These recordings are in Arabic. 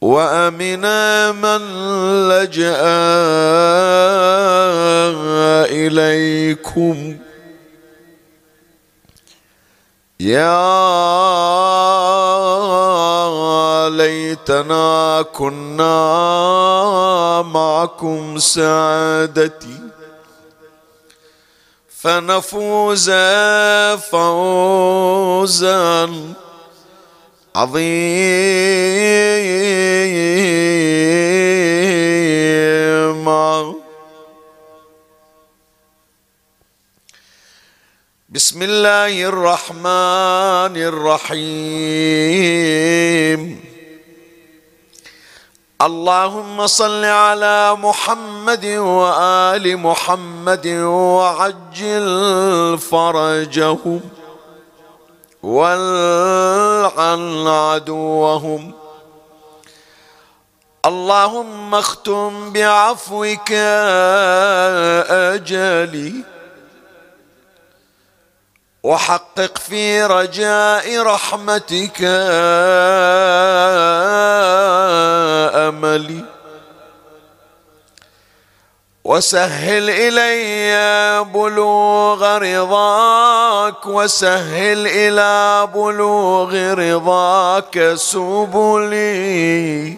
وامنا من لجأ إليكم. يا ليتنا كنا معكم سعادتي. فنفوز فوزا عظيما بسم الله الرحمن الرحيم. اللهم صل على محمد وآل محمد وعجل فرجهم. والعن عدوهم. اللهم اختم بعفوك أجلي وحقق في رجاء رحمتك أملي. وسهل إلي بلوغ رضاك وسهل إلى بلوغ رضاك سبلي.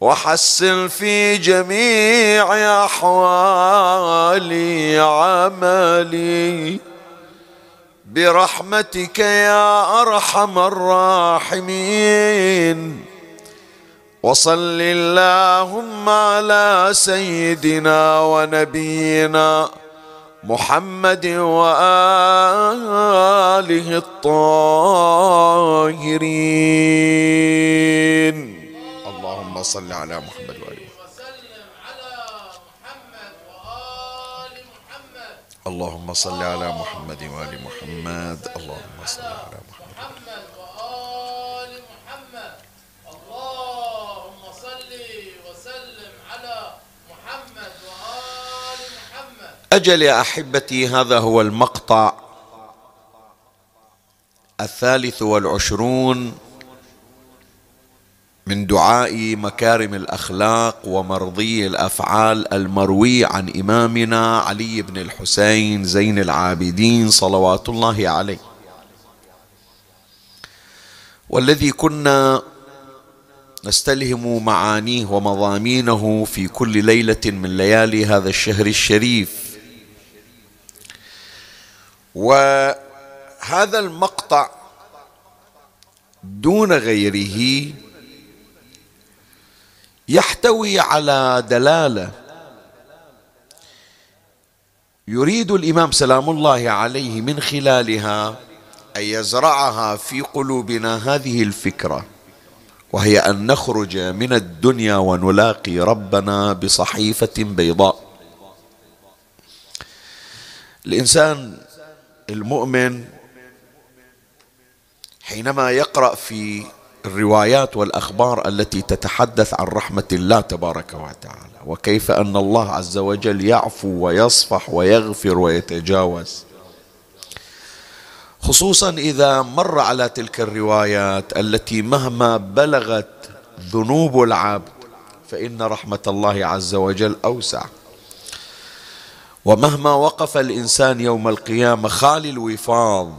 وحسن في جميع أحوالي عملي. برحمتك يا أرحم الراحمين. وصل اللهم على سيدنا ونبينا محمد وآله الطاهرين. اللهم صل على محمد واله اللهم صل على محمد وآل محمد. اللهم صل على محمد وآل محمد اللهم صل وسلم على محمد وآل أجل يا أحبتي هذا هو المقطع الثالث والعشرون من دعاء مكارم الأخلاق ومرضي الأفعال المروي عن إمامنا علي بن الحسين زين العابدين صلوات الله عليه. والذي كنا نستلهم معانيه ومضامينه في كل ليلة من ليالي هذا الشهر الشريف. وهذا المقطع دون غيره يحتوي على دلالة. يريد الإمام سلام الله عليه من خلالها أن يزرعها في قلوبنا هذه الفكرة وهي أن نخرج من الدنيا ونلاقي ربنا بصحيفة بيضاء. الإنسان المؤمن حينما يقرأ في الروايات والأخبار التي تتحدث عن رحمة الله تبارك وتعالى وكيف أن الله عز وجل يعفو ويصفح ويغفر ويتجاوز. خصوصا إذا مر على تلك الروايات التي مهما بلغت ذنوب العبد فإن رحمة الله عز وجل أوسع. ومهما وقف الإنسان يوم القيامة خالي الوفاض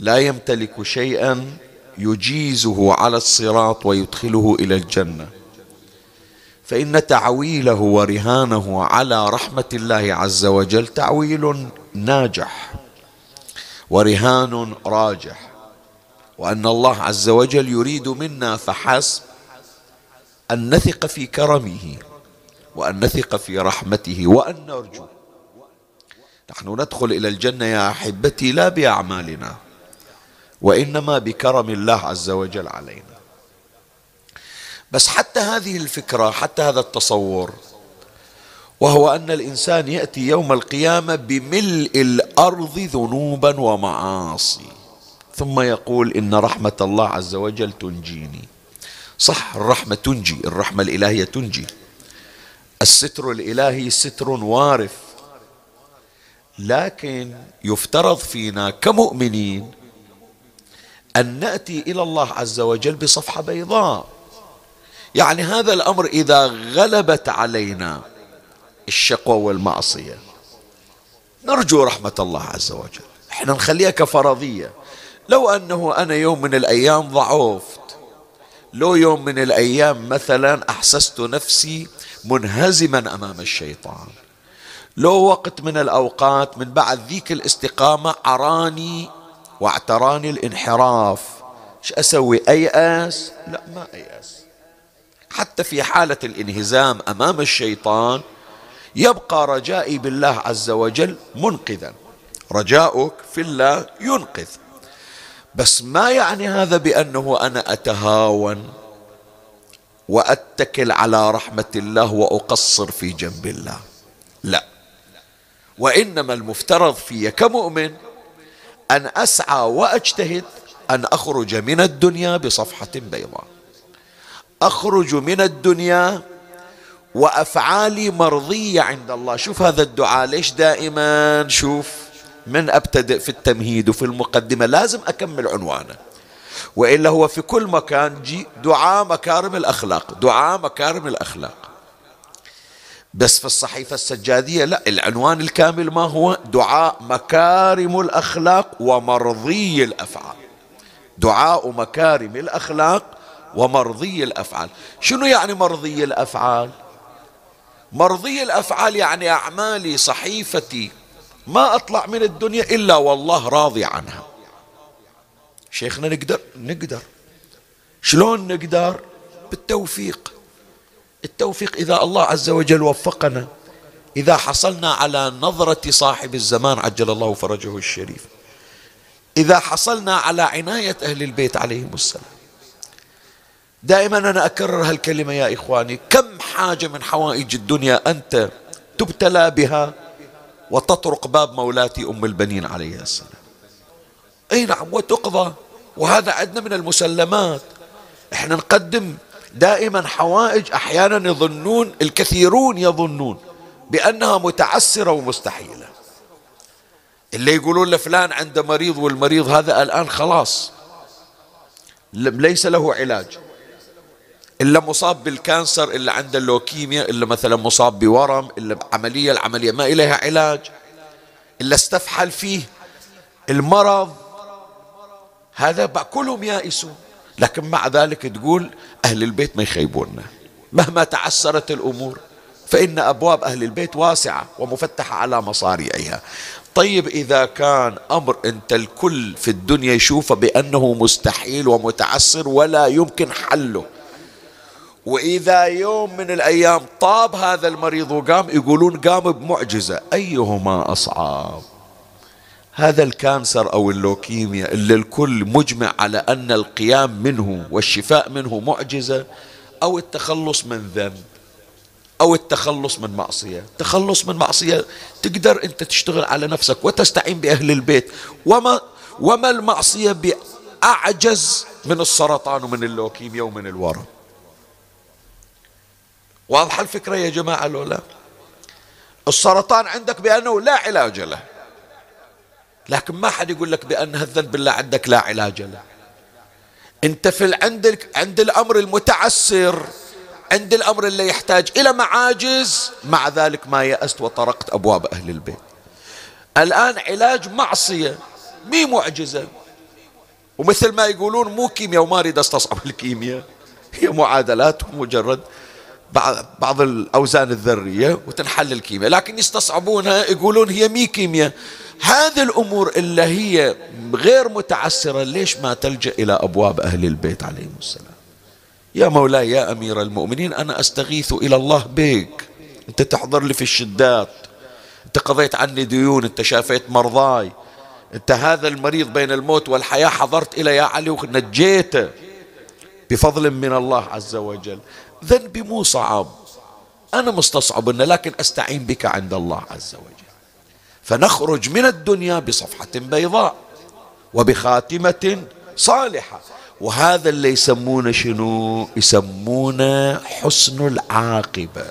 لا يمتلك شيئا يجيزه على الصراط ويدخله إلى الجنة. فإن تعويله ورهانه على رحمة الله عز وجل تعويل ناجح ورهان راجح. وأن الله عز وجل يريد منا فحسب أن نثق في كرمه. وأن نثق في رحمته وأن نرجو. نحن ندخل إلى الجنة يا أحبتي لا بأعمالنا وإنما بكرم الله عز وجل علينا. بس حتى هذه الفكرة حتى هذا التصور وهو أن الإنسان يأتي يوم القيامة بملء الأرض ذنوبا ومعاصي ثم يقول إن رحمة الله عز وجل تنجيني. صح الرحمة تنجي الرحمة الإلهية تنجي. الستر الإلهي ستر وارف لكن يفترض فينا كمؤمنين أن نأتي إلى الله عز وجل بصفحة بيضاء. يعني هذا الأمر إذا غلبت علينا الشقوى والمعصية. نرجو رحمة الله عز وجل. إحنا نخليها كفرضية. لو أنه أنا يوم من الأيام ضعفت لو يوم من الأيام مثلا أحسست نفسي منهزما أمام الشيطان. لو وقت من الأوقات من بعد ذيك الاستقامة عراني واعتراني الانحراف. إيش أسوي أيأس؟ لا ما أيأس. حتى في حالة الانهزام أمام الشيطان يبقى رجائي بالله عز وجل منقذا. رجاؤك في الله ينقذ. بس ما يعني هذا بأنه أنا أتهاون؟ وأتكل على رحمة الله وأقصر في جنب الله. لا. وإنما المفترض في كمؤمن أن أسعى وأجتهد أن أخرج من الدنيا بصفحة بيضاء. أخرج من الدنيا وأفعالي مرضية عند الله. شوف هذا الدعاء ليش دائما؟ شوف من أبتدئ في التمهيد وفي المقدمة لازم أكمل عنوانه. وإلا هو في كل مكان جي دعاء مكارم الأخلاق دعاء مكارم الأخلاق. بس في الصحيفة السجادية لا العنوان الكامل ما هو؟ دعاء مكارم الأخلاق ومرضي الأفعال. دعاء مكارم الأخلاق ومرضي الأفعال. شنو يعني مرضي الأفعال؟ مرضي الأفعال يعني أعمالي صحيفتي ما أطلع من الدنيا إلا والله راضي عنها. شيخنا نقدر؟ نقدر. شلون نقدر؟ بالتوفيق. التوفيق إذا الله عز وجل وفقنا. إذا حصلنا على نظرة صاحب الزمان عجل الله فرجه الشريف. إذا حصلنا على عناية أهل البيت عليهم السلام. دائما أنا أكرر هالكلمة يا إخواني. كم حاجة من حوائج الدنيا أنت تبتلى بها وتطرق باب مولاتي أم البنين عليها السلام؟ أي نعم وتقضى وهذا عندنا من المسلمات. إحنا نقدم دائما حوائج أحيانا يظنون الكثيرون يظنون بأنها متعسرة ومستحيلة. اللي يقولون لفلان عنده مريض والمريض هذا الآن خلاص ليس له علاج. إلا مصاب بال cancer إلا عنده اللوكيميا إلا مثلا مصاب بورم إلا عملية العملية ما إليها علاج. إلا استفحل فيه المرض هذا كلهم يائسون. لكن مع ذلك تقول أهل البيت ما يخيبوننا. مهما تعسرت الأمور فإن أبواب أهل البيت واسعة ومفتحة على مصاريعها طيب إذا كان أمر أنت الكل في الدنيا يشوفه بأنه مستحيل ومتعسر ولا يمكن حله. وإذا يوم من الأيام طاب هذا المريض وقام يقولون قام بمعجزة. أيهما أصعب؟ هذا ال cancer أو اللوكيميا اللي الكل مجمع على أن القيام منه والشفاء منه معجزة أو التخلص من ذنب أو التخلص من معصية. تخلص من معصية تقدر أنت تشتغل على نفسك وتستعين بأهل البيت. وما وما المعصية بأعجز من السرطان ومن اللوكيميا ومن الورم. واضحة الفكرة يا جماعة لولا السرطان عندك بأنه لا علاج له. لكن ما حد يقول لك بأن الذنب بالله عندك لا علاج له. انت في عندك عند الأمر المتعسر عند الأمر اللي يحتاج إلى معاجز مع ذلك ما يأست وطرقت أبواب أهل البيت. الآن علاج معصية مي معجزة. ومثل ما يقولون مو كيمياء وما أريد أستصعب الكيمياء هي معادلات مجرد بعض الأوزان الذرية وتنحل الكيمياء لكن يستصعبونها يقولون هي مي كيمياء. هذه الأمور اللي هي غير متعسرة ليش ما تلجأ إلى أبواب أهل البيت عليهم السلام؟ يا مولاي يا أمير المؤمنين أنا أستغيث إلى الله بك. أنت تحضر لي في الشدات. أنت قضيت عني ديون أنت شافيت مرضاي. أنت هذا المريض بين الموت والحياة حضرت إلى يا علي ونجيته بفضل من الله عز وجل. ذنبي مو صعب. أنا مستصعب لكن أستعين بك عند الله عز وجل. فنخرج من الدنيا بصفحة بيضاء وبخاتمة صالحة. وهذا اللي يسمونه شنو؟ يسمونه حسن العاقبة.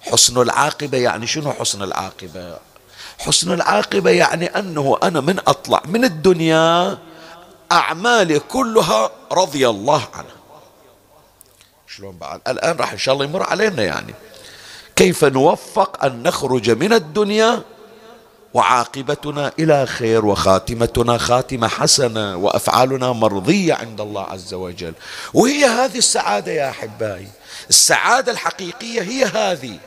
حسن العاقبة يعني شنو حسن العاقبة؟ حسن العاقبة يعني أنه أنا من أطلع من الدنيا أعمالي كلها رضي الله عنها. شلون بعد؟ الآن راح إن شاء الله يمر علينا يعني. كيف نوفق أن نخرج من الدنيا وعاقبتنا إلى خير وخاتمتنا خاتمة حسنة وأفعالنا مرضية عند الله عز وجل. وهي هذه السعادة يا أحبائي. السعادة الحقيقية هي هذه.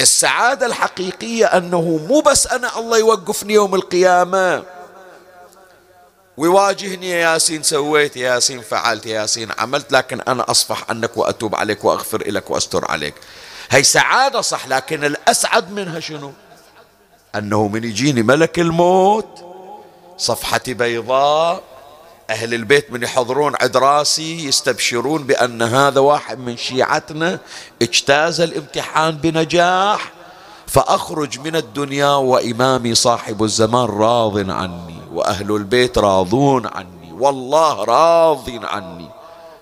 السعادة الحقيقية أنه مو بس أنا الله يوقفني يوم القيامة. ويواجهني يا ياسين سويت يا ياسين فعلت يا ياسين عملت لكن أنا أصفح عنك وأتوب عليك وأغفر لك وأستر عليك هي سعادة صح لكن الأسعد منها شنو؟ أنه من يجيني ملك الموت صفحتي بيضاء أهل البيت من يحضرون عند راسي يستبشرون بأن هذا واحد من شيعتنا اجتاز الامتحان بنجاح فأخرج من الدنيا وإمامي صاحب الزمان راض عني وأهل البيت راضون عني والله راض عني.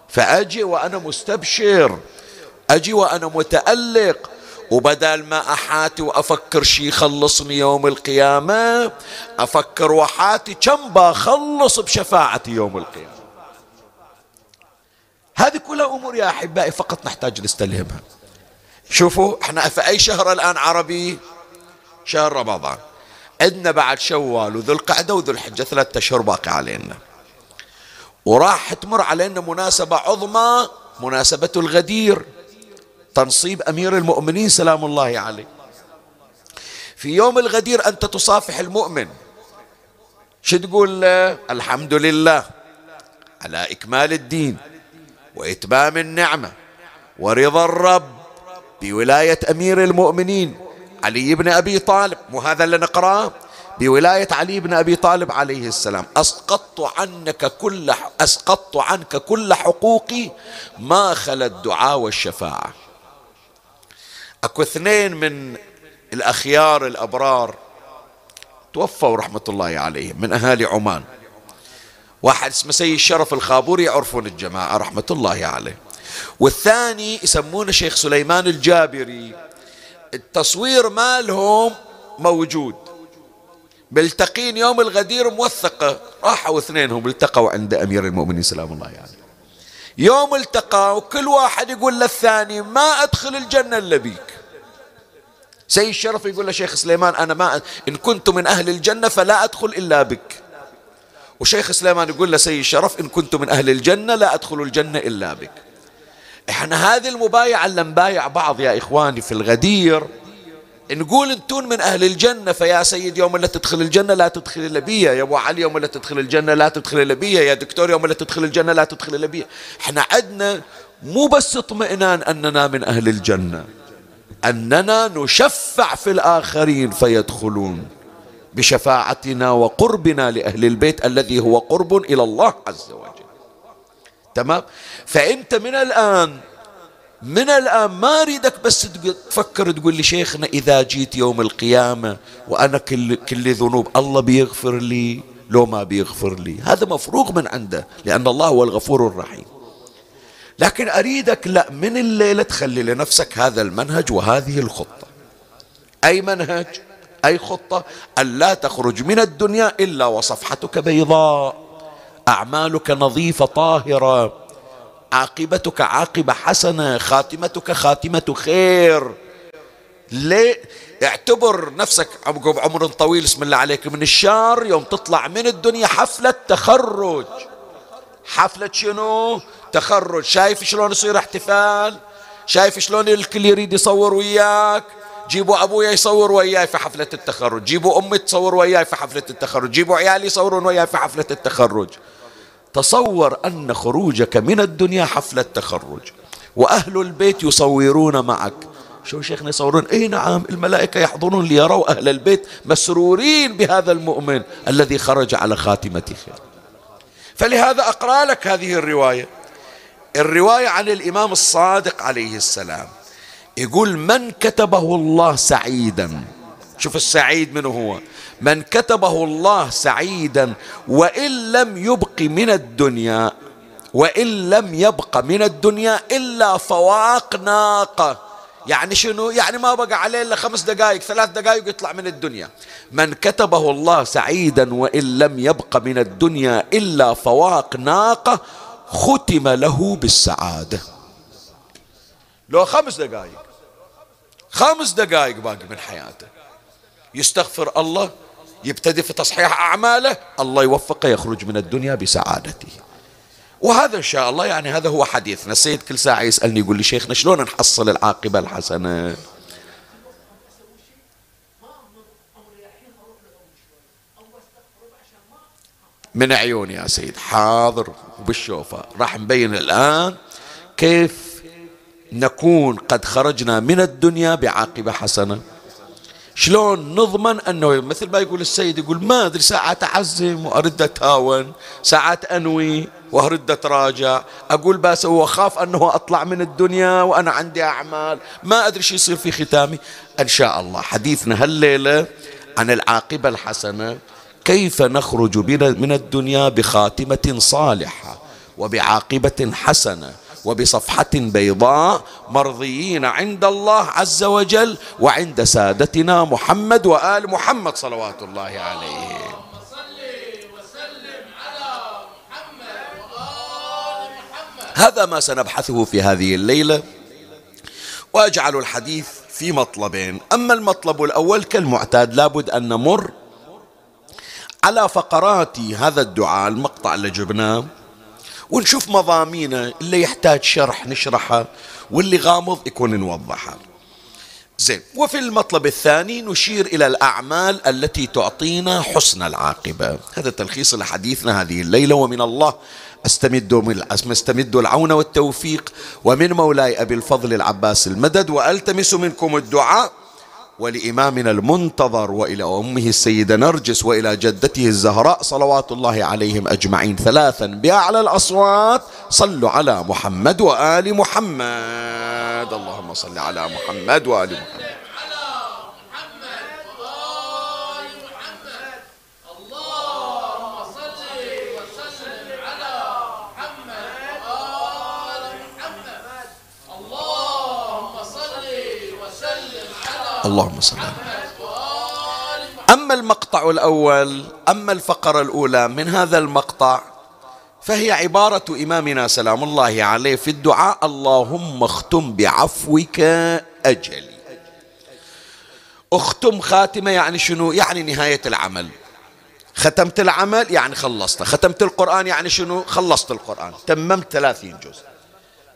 فأجي وأنا مستبشر أجي وأنا متألق وبدل ما أحاتي وأفكر شي يخلصني يوم القيامة أفكر وحاتي كم بخلص بشفاعتي يوم القيامة. هذه كلها أمور يا أحبائي فقط نحتاج نستلهمها. شوفوا إحنا في أي شهر الآن عربي؟ شهر رمضان. عندنا بعد شوال وذو القعدة وذو الحجة ثلاثة أشهر باقي علينا. وراح تمر علينا مناسبة عظمى مناسبة الغدير. تنصيب أمير المؤمنين سلام الله عليه. في يوم الغدير أنت تصافح المؤمن. شو تقول له؟ الحمد لله على إكمال الدين وإتمام النعمة ورضا الرب بولاية أمير المؤمنين. علي بن أبي طالب مو هذا اللي نقرأه؟ بولاية علي بن أبي طالب عليه السلام أسقطت عنك كل أسقطت عنك كل حقوقي ما خلا الدعاء والشفاعة. أكو اثنين من الأخيار الأبرار توفوا رحمة الله عليهم من أهالي عمان. واحد اسمه سيد الشرف الخابوري يعرفون الجماعة رحمة الله عليه. والثاني يسمونه شيخ سليمان الجابري. التصوير مالهم موجود. ملتقين يوم الغدير موثقة. راحوا اثنينهم التقوا عند أمير المؤمنين سلام الله عليه. يعني. يوم التقوا كل واحد يقول للثاني ما أدخل الجنة إلا بيك. سيد الشرف يقول لشيخ سليمان أنا ما إن كنت من أهل الجنة فلا أدخل إلا بك. وشيخ سليمان يقول لسيد الشرف إن كنت من أهل الجنة لا أدخل الجنة إلا بك. إحنا هذه المبايعة اللي نبايع بعض يا إخواني في الغدير نقول انتون من أهل الجنة فيا سيد يوم اللي تدخل الجنة لا تدخل إلا بي يا أبو علي يوم اللي تدخل الجنة لا تدخل إلا بي يا دكتور يوم اللي تدخل الجنة لا تدخل إلا بي. إحنا عندنا مو بس اطمئنان أننا من أهل الجنة أننا نشفع في الآخرين فيدخلون بشفاعتنا وقربنا لأهل البيت الذي هو قرب إلى الله عز وجل. تمام؟ فانت من الآن من الآن ما أريدك بس تفكر تقول لي شيخنا إذا جيت يوم القيامة وأنا كل, كل ذنوب الله بيغفر لي لو ما بيغفر لي؟ هذا مفروغ من عنده لأن الله هو الغفور الرحيم. لكن أريدك لا من الليلة تخلي لنفسك هذا المنهج وهذه الخطة. أي منهج؟ أي خطة؟ أن لا تخرج من الدنيا إلا وصفحتك بيضاء. أعمالك نظيفة طاهرة. عاقبتك عاقبة حسنة. خاتمتك خاتمة خير. ليه؟ اعتبر نفسك بعمر طويل اسم الله عليك من الشهر يوم تطلع من الدنيا حفلة تخرج. حفلة شنو؟ تخرج. شايف شلون يصير احتفال؟ شايف شلون الكل يريد يصور وياك؟ جيبوا أبويا يصور وياي في حفلة التخرج. جيبوا أمي تصور وياي في حفلة التخرج. جيبوا عيالي يصورون وياي في حفلة التخرج. تصور أن خروجك من الدنيا حفلة تخرج وأهل البيت يصورون معك. شو شيخنا يصورون؟ إي نعم الملائكة يحضرون ليروا أهل البيت مسرورين بهذا المؤمن الذي خرج على خاتمة خير. فلهذا أقرأ لك هذه الرواية. الرواية عن الإمام الصادق عليه السلام. يقول من كتبه الله سعيدا. شوف السعيد من هو. من كتبه الله سعيدا وإن لم يبق من الدنيا وإن لم يبق من الدنيا إلا فواق ناقة. يعني شنو؟ يعني ما بقى عليه إلا خمس دقائق ثلاث دقائق يطلع من الدنيا. من كتبه الله سعيدا وإن لم يبق من الدنيا إلا فواق ناقة ختم له بالسعادة. لو خمس دقائق خمس دقائق باقي من حياته. يستغفر الله يبتدي في تصحيح أعماله الله يوفقه يخرج من الدنيا بسعادته. وهذا إن شاء الله يعني هذا هو حديثنا السيد كل ساعة يسألني يقول لي شيخنا شلون نحصل العاقبة الحسنة؟ من عيوني يا سيد حاضر وبالشوفة. راح نبين الآن كيف نكون قد خرجنا من الدنيا بعاقبة حسنة. شلون نضمن أنه مثل ما يقول السيد يقول ما أدري ساعات أعزم وأرد أتهاون ساعات أنوي وأرد أتراجع أقول بس وأخاف أنه أطلع من الدنيا وأنا عندي أعمال. ما أدري شو يصير في ختامي. إن شاء الله. حديثنا هالليلة عن العاقبة الحسنة. كيف نخرج من الدنيا بخاتمة صالحة وبعاقبة حسنة؟ وبصفحة بيضاء مرضيين عند الله عز وجل وعند سادتنا محمد وآل محمد صلوات الله عليه. هذا ما سنبحثه في هذه الليلة وأجعل الحديث في مطلبين. أما المطلب الأول كالمعتاد لابد أن نمر على فقرات هذا الدعاء المقطع اللي جبناه. ونشوف مضامينه اللي يحتاج شرح نشرحه واللي غامض يكون نوضحه. زين وفي المطلب الثاني نشير إلى الأعمال التي تعطينا حسن العاقبة. هذا تلخيص لحديثنا هذه الليلة ومن الله أستمد أستمد العون والتوفيق ومن مولاي أبي الفضل العباس المدد وألتمس منكم الدعاء ولإمامنا المنتظر وإلى أمه السيدة نرجس وإلى جدته الزهراء صلوات الله عليهم أجمعين ثلاثا بأعلى الأصوات. صلوا على محمد وآل محمد. اللهم صل على محمد وآل محمد. اللهم صل أما المقطع الأول أما الفقرة الأولى من هذا المقطع فهي عبارة إمامنا سلام الله عليه في الدعاء اللهم اختم بعفوك أجلي. اختم خاتمة يعني شنو؟ يعني نهاية العمل. ختمت العمل يعني خلصت ختمت القرآن يعني شنو؟ خلصت القرآن. تممت ثلاثين جزء.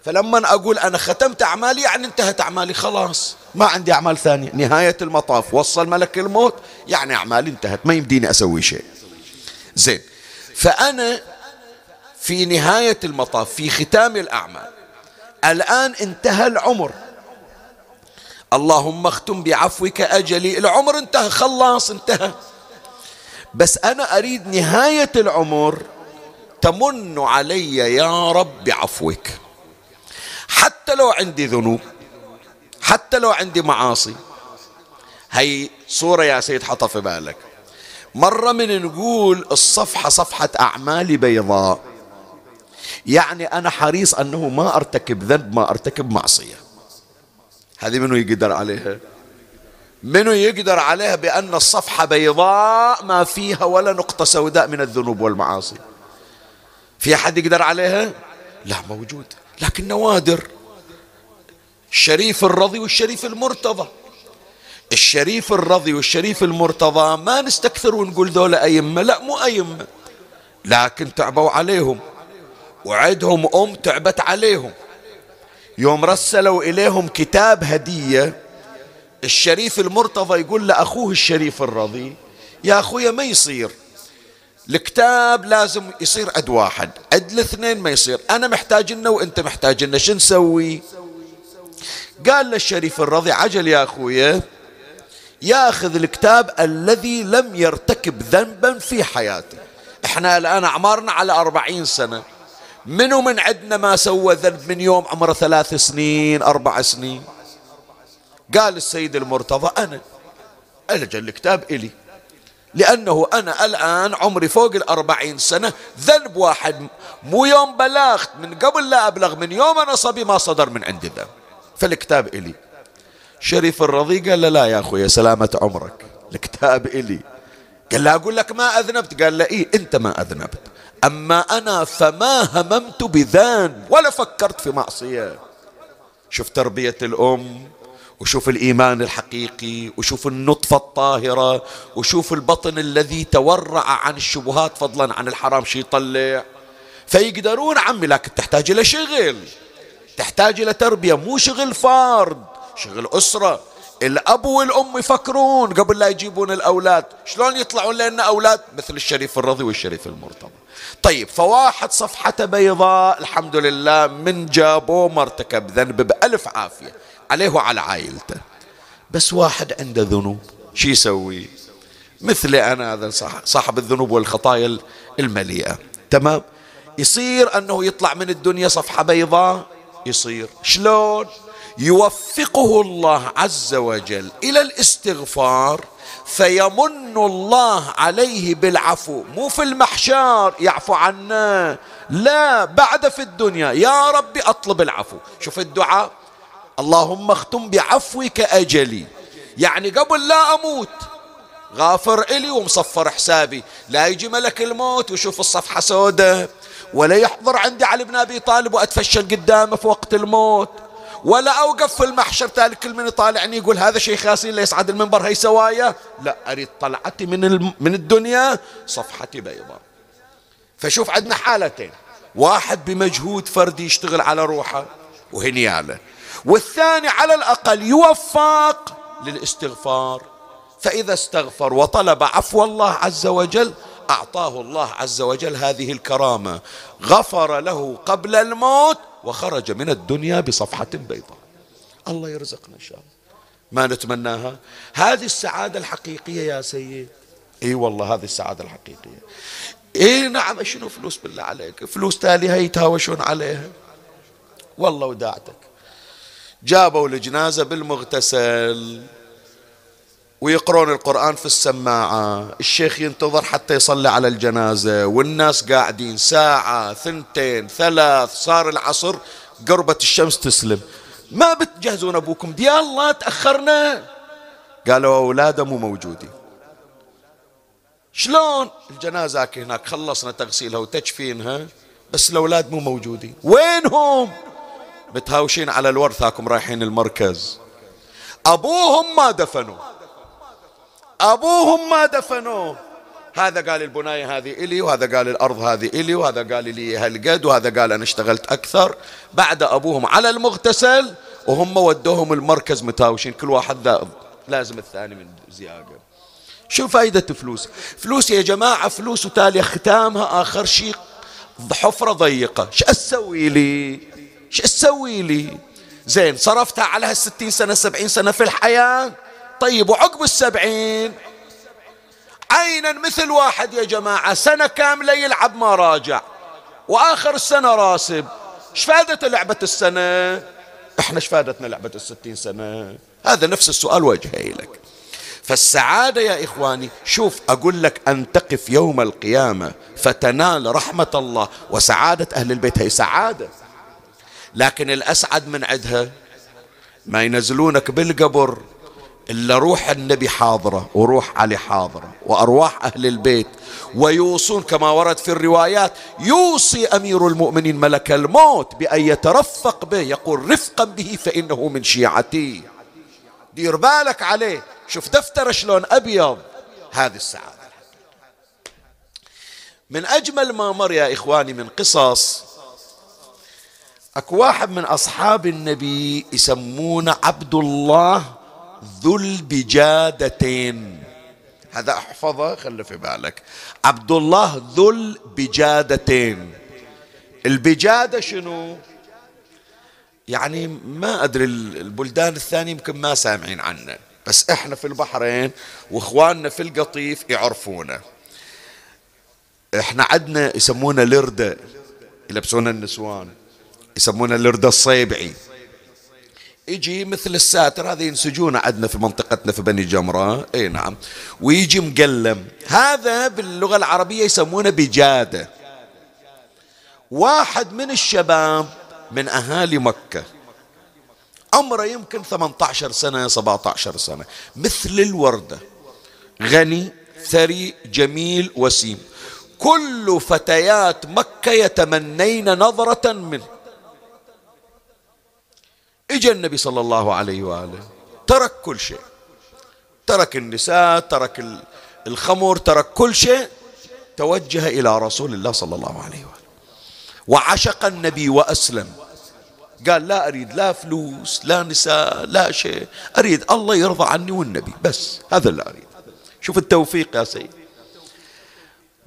فلما أقول أنا ختمت أعمالي يعني انتهت أعمالي خلاص. ما عندي أعمال ثانية. نهاية المطاف وصل ملك الموت يعني أعمالي انتهت ما يمديني أسوي شيء. زين. فأنا في نهاية المطاف في ختام الأعمال الآن انتهى العمر. اللهم اختم بعفوك أجلي العمر انتهى خلاص انتهى. بس أنا أريد نهاية العمر تمن علي يا رب بعفوك حتى لو عندي ذنوب. حتى لو عندي معاصي. هي صورة يا سيد حطها في بالك. مرة من نقول الصفحة صفحة أعمالي بيضاء. يعني أنا حريص أنه ما أرتكب ذنب ما أرتكب معصية. هذه منو يقدر عليها؟ منو يقدر عليها بأن الصفحة بيضاء ما فيها ولا نقطة سوداء من الذنوب والمعاصي؟ في أحد يقدر عليها؟ لا موجود. لكن نوادر. الشريف الرضي والشريف المرتضى. الشريف الرضي والشريف المرتضى ما نستكثر ونقول ذولا أئمة لا مو أئمة. لكن تعبوا عليهم. وعدهم أم تعبت عليهم. يوم رسلوا إليهم كتاب هدية الشريف المرتضى يقول لأخوه الشريف الرضي يا أخويا ما يصير. الكتاب لازم يصير عد واحد عد الاثنين ما يصير. أنا محتاج لنا وأنت محتاج لنا شو نسوي؟ قال للشريف الرضي عجل يا أخويا ياخذ الكتاب الذي لم يرتكب ذنبا في حياته. إحنا الآن أعمارنا على أربعين سنة. منو من عندنا ما سوى ذنب من يوم عمره ثلاث سنين أربع سنين؟ قال السيد المرتضى أنا ألجل الكتاب إلي لأنه أنا الآن عمري فوق الأربعين سنة ذنب واحد مو يوم بلغت من قبل لا أبلغ من يوم أنا صبي ما صدر من عندي ذنب. فالكتاب إلي. شريف الرضي قال له لا يا أخوي سلامة عمرك. الكتاب إلي. قال له أقول لك ما أذنبت. قال له إيه أنت ما أذنبت. أما أنا فما هممت بذنب ولا فكرت في معصية. شوف تربية الأم وشوف الإيمان الحقيقي وشوف النطفة الطاهرة وشوف البطن الذي تورع عن الشبهات فضلا عن الحرام شي يطلع. فيقدرون عمي لكن تحتاج إلى شغل. تحتاج إلى تربية مو شغل فرد شغل أسرة. الأب والأم يفكرون قبل لا يجيبون الأولاد. شلون يطلعون لنا أولاد؟ مثل الشريف الرضي والشريف المرتضى. طيب فواحد صفحة بيضاء الحمد لله من جابوه ما ارتكب ذنب بألف عافية. عليه وعلى عائلته. بس واحد عنده ذنوب. شو يسوي؟ مثلي أنا هذا صاحب الذنوب والخطايا المليئة. تمام؟ يصير أنه يطلع من الدنيا صفحة بيضاء يصير؟ شلون؟ يوفقه الله عز وجل إلى الاستغفار فيمن الله عليه بالعفو. مو في المحشار يعفو عنا لا بعد في الدنيا. يا ربي أطلب العفو. شوف الدعاء. اللهم اختم بعفوك أجلي. يعني قبل لا أموت. غافر إلي ومصفر حسابي. لا يجي ملك الموت ويشوف الصفحة سوداء ولا يحضر عندي علي بن أبي طالب وأتفشل قدامه في وقت الموت ولا أوقف في المحشر تالي كل من يطالعني يقول هذا شيخ ياسين ليصعد المنبر هي سوايا؟ لا أريد طلعتي من, من الدنيا صفحتي بيضاء. فشوف عندنا حالتين واحد بمجهود فردي يشتغل على روحه وهنياله والثاني على الأقل يوفق للاستغفار. فإذا استغفر وطلب عفو الله عز وجل أعطاه الله عز وجل هذه الكرامة. غفر له قبل الموت وخرج من الدنيا بصفحة بيضاء. الله يرزقنا إن شاء الله. ما نتمناها؟ هذه السعادة الحقيقية يا سيد. إي والله هذه السعادة الحقيقية. إي نعم شنو فلوس بالله عليك؟ فلوس تاليها يتهاوشون عليها؟ والله وداعتك. جابوا الجنازة بالمغتسل. ويقرون القرآن في السماعة الشيخ ينتظر حتى يصلي على الجنازة والناس قاعدين ساعة ثنتين ثلاث صار العصر قربت الشمس تسلم. ما بتجهزون أبوكم؟ دي الله تأخرنا. قالوا أولاده مو موجودين. شلون؟ الجنازة هناك خلصنا تغسيلها وتجفينها بس الأولاد مو موجودين. وينهم؟ متهاوشين على الورثاكم رايحين المركز. أبوهم ما دفنوا. أبوهم ما دفنوه. هذا قال البناية هذه إلي وهذا قال الأرض هذه إلي وهذا قال لي هالقد وهذا قال أنا اشتغلت أكثر. بعد أبوهم على المغتسل وهم ودوهم المركز متاوشين. كل واحد لازم الثاني من زيادة شو فايدة فلوس؟ فلوس يا جماعة فلوس وتالي ختامها آخر شيء حفرة ضيقة. شو أسوي لي؟ شو أسوي لي؟ زين صرفتها على هالستين سنة سبعين سنة في الحياة. طيب وعقب السبعين. عينا مثل واحد يا جماعة؟ سنة كاملة يلعب ما راجع؟ وآخر السنة راسب. إيش فادت لعبة السنة؟ إحنا إيش فادتنا لعبة الستين سنة؟ هذا نفس السؤال وجهي لك. فالسعادة يا إخواني شوف أقول لك أن تقف يوم القيامة فتنال رحمة الله وسعادة أهل البيت هي سعادة. لكن الأسعد من عدها؟ ما ينزلونك بالقبر إلا روح النبي حاضرة وروح علي حاضرة وأرواح أهل البيت ويوصون كما ورد في الروايات يوصي أمير المؤمنين ملك الموت بأن يترفق به يقول رفقا به فإنه من شيعتي. دير بالك عليه. شوف دفتر شلون أبيض. هذه السعادة. من أجمل ما مر يا إخواني من قصص أكو واحد من أصحاب النبي يسمونه عبد الله ذو البجادتين هذا احفظه خلي في بالك. عبد الله ذو البجادتين البجادة شنو؟ يعني ما أدري البلدان الثانية يمكن ما سامعين عنه. بس إحنا في البحرين وإخواننا في القطيف يعرفونه. إحنا عندنا يسمونه لردة. يلبسون النسوان. يسمونه اللردة الصيبعي. يجي مثل الساتر هذا ينسجونه عندنا في منطقتنا في بني جمرة. إي نعم. ويجي مقلم. هذا باللغة العربية يسمونه بجادة. واحد من الشباب من أهالي مكة. عمره يمكن 18 سنة 17 سنة. مثل الوردة. غني ثري جميل وسيم. كل فتيات مكة يتمنين نظرة منه. اجى النبي صلى الله عليه وآله ترك كل شيء. ترك النساء ترك الخمر ترك كل شيء. توجه إلى رسول الله صلى الله عليه وآله. وعشق النبي وأسلم. قال لا أريد لا فلوس لا نساء لا شيء. أريد الله يرضى عني والنبي. بس هذا اللي أريد. شوف التوفيق يا سيد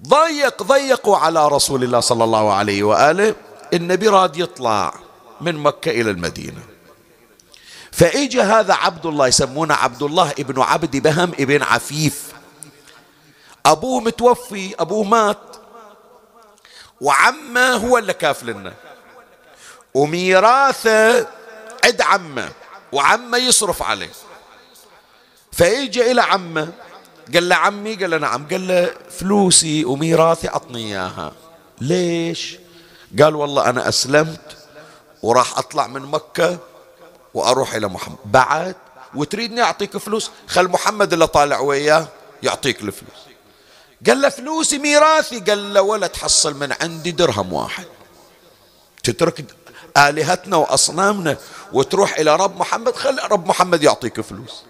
ضيق ضيقوا على رسول الله صلى الله عليه وآله. النبي راد يطلع من مكة إلى المدينة. فاجى هذا عبد الله يسمونه عبد الله ابن عبد بهم ابن عفيف. أبوه متوفي أبوه مات. وعمه هو اللي كافلنا. وميراثه عد عمه وعمه يصرف عليه. فاجى إلى عمه قال له عمي قال له نعم. قال له فلوسي وميراثي عطني إياها. ليش؟ قال والله أنا أسلمت وراح أطلع من مكة. وأروح إلى محمد. بعد وتريدني أعطيك فلوس خل محمد اللي طالع وياه يعطيك الفلوس. قال له فلوسي ميراثي. قال له ولا تحصل من عندي درهم واحد. تترك آلهتنا وأصنامنا وتروح إلى رب محمد خل رب محمد يعطيك فلوس.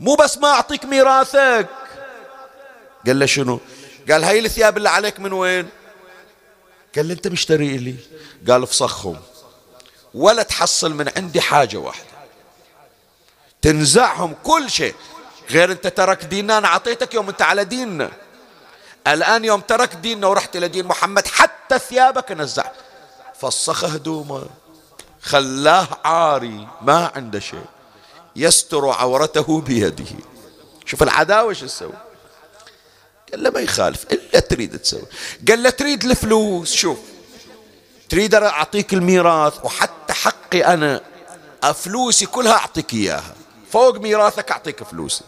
مو بس ما أعطيك ميراثك. قال له شنو؟ قال هاي الثياب اللي عليك من وين؟ قال له أنت مشتري لي. قال افسخهم ولا تحصل من عندي حاجة واحدة. تنزعهم كل شيء. غير انت ترك ديننا أنا أعطيتك يوم أنت على ديننا. الآن يوم ترك ديننا ورحت إلى دين محمد حتى ثيابك نزع فسخ هدومه. خلاه عاري ما عنده شيء. يستر عورته بيده. شوف العداوة شو تسوي؟ قال له ما يخالف إلا تريد تسوي. قال له تريد الفلوس شوف. تريد أعطيك الميراث وحتى حقي أنا فلوسي كلها أعطيك إياها. فوق ميراثك أعطيك فلوسي.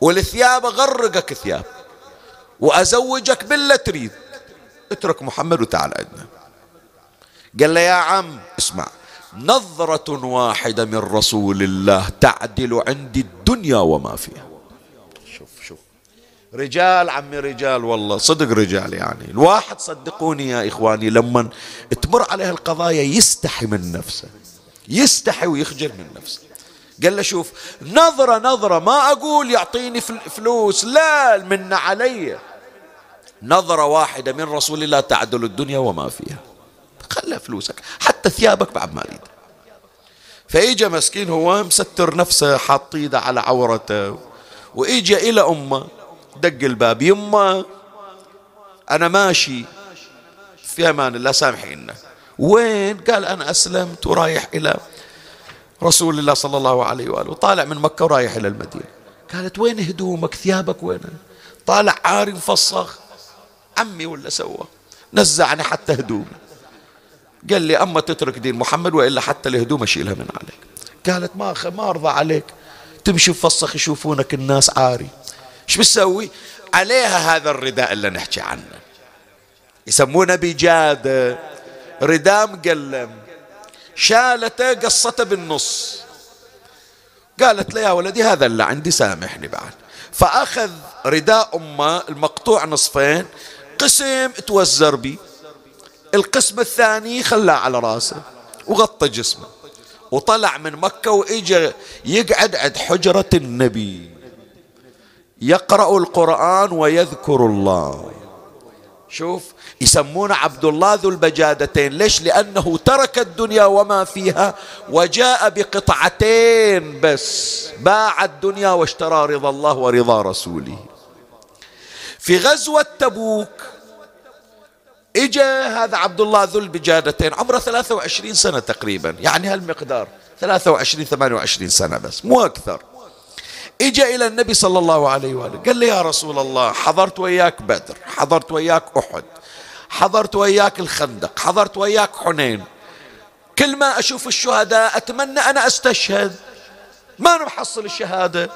والثياب أغرقك ثياب. وأزوجك بالله تريد. اترك محمد وتعال عندنا. قال له يا عم اسمع. نظرة واحدة من رسول الله تعدل عندي الدنيا وما فيها. رجال عمي رجال والله صدق رجال يعني. الواحد صدقوني يا إخواني لما تمر عليه القضايا يستحي من نفسه يستحي ويخجل من نفسه. قال له شوف نظرة نظرة ما أقول يعطيني فلوس لا من علي. نظرة واحدة من رسول الله تعدل الدنيا وما فيها. خلى فلوسك حتى ثيابك بعد ما أريد فإجا مسكين هو مستر نفسه حاط إيده على عورته وإجا إلى أمه. دق الباب. يمه أنا ماشي في أمان الله سامحينا وين؟ قال أنا أسلمت ورايح إلى رسول الله صلى الله عليه وآله. وطالع من مكة ورايح إلى المدينة. قالت وين هدومك؟ ثيابك وين؟ طالع عاري مفصخ عمي ولا سوى؟ نزعني حتى هدومي. قال لي أما تترك دين محمد وإلا حتى الهدوم أشيلها من عليك. قالت ما ما أرضى عليك. تمشي بفصخ يشوفونك الناس عاري. إيش بتسوي عليها هذا الرداء اللي نحكي عنه. يسمونه بجادة رداء مقلم. شالته قصته بالنص. قالت له يا ولدي هذا اللي عندي سامحني بعد. فأخذ رداء أمه المقطوع نصفين قسم توزر بي. القسم الثاني خلاه على راسه وغطى جسمه. وطلع من مكة وإجا يقعد عند حجرة النبي. يقرأ القرآن ويذكر الله. شوف يسمونه عبد الله ذو البجادتين. ليش؟ لأنه ترك الدنيا وما فيها وجاء بقطعتين بس. باع الدنيا واشترى رضا الله ورضا رسوله. في غزوة تبوك إجا هذا عبد الله ذو البجادتين. عمره 23 سنة تقريبا. يعني هالمقدار. 23 28 سنة بس. مو أكثر. إجا إلى النبي صلى الله عليه وآله. قال لي يا رسول الله حضرت وياك بدر حضرت وياك أحد حضرت وياك الخندق حضرت وياك حنين. كل ما أشوف الشهداء أتمنى أنا أستشهد. ما نحصل الشهادة؟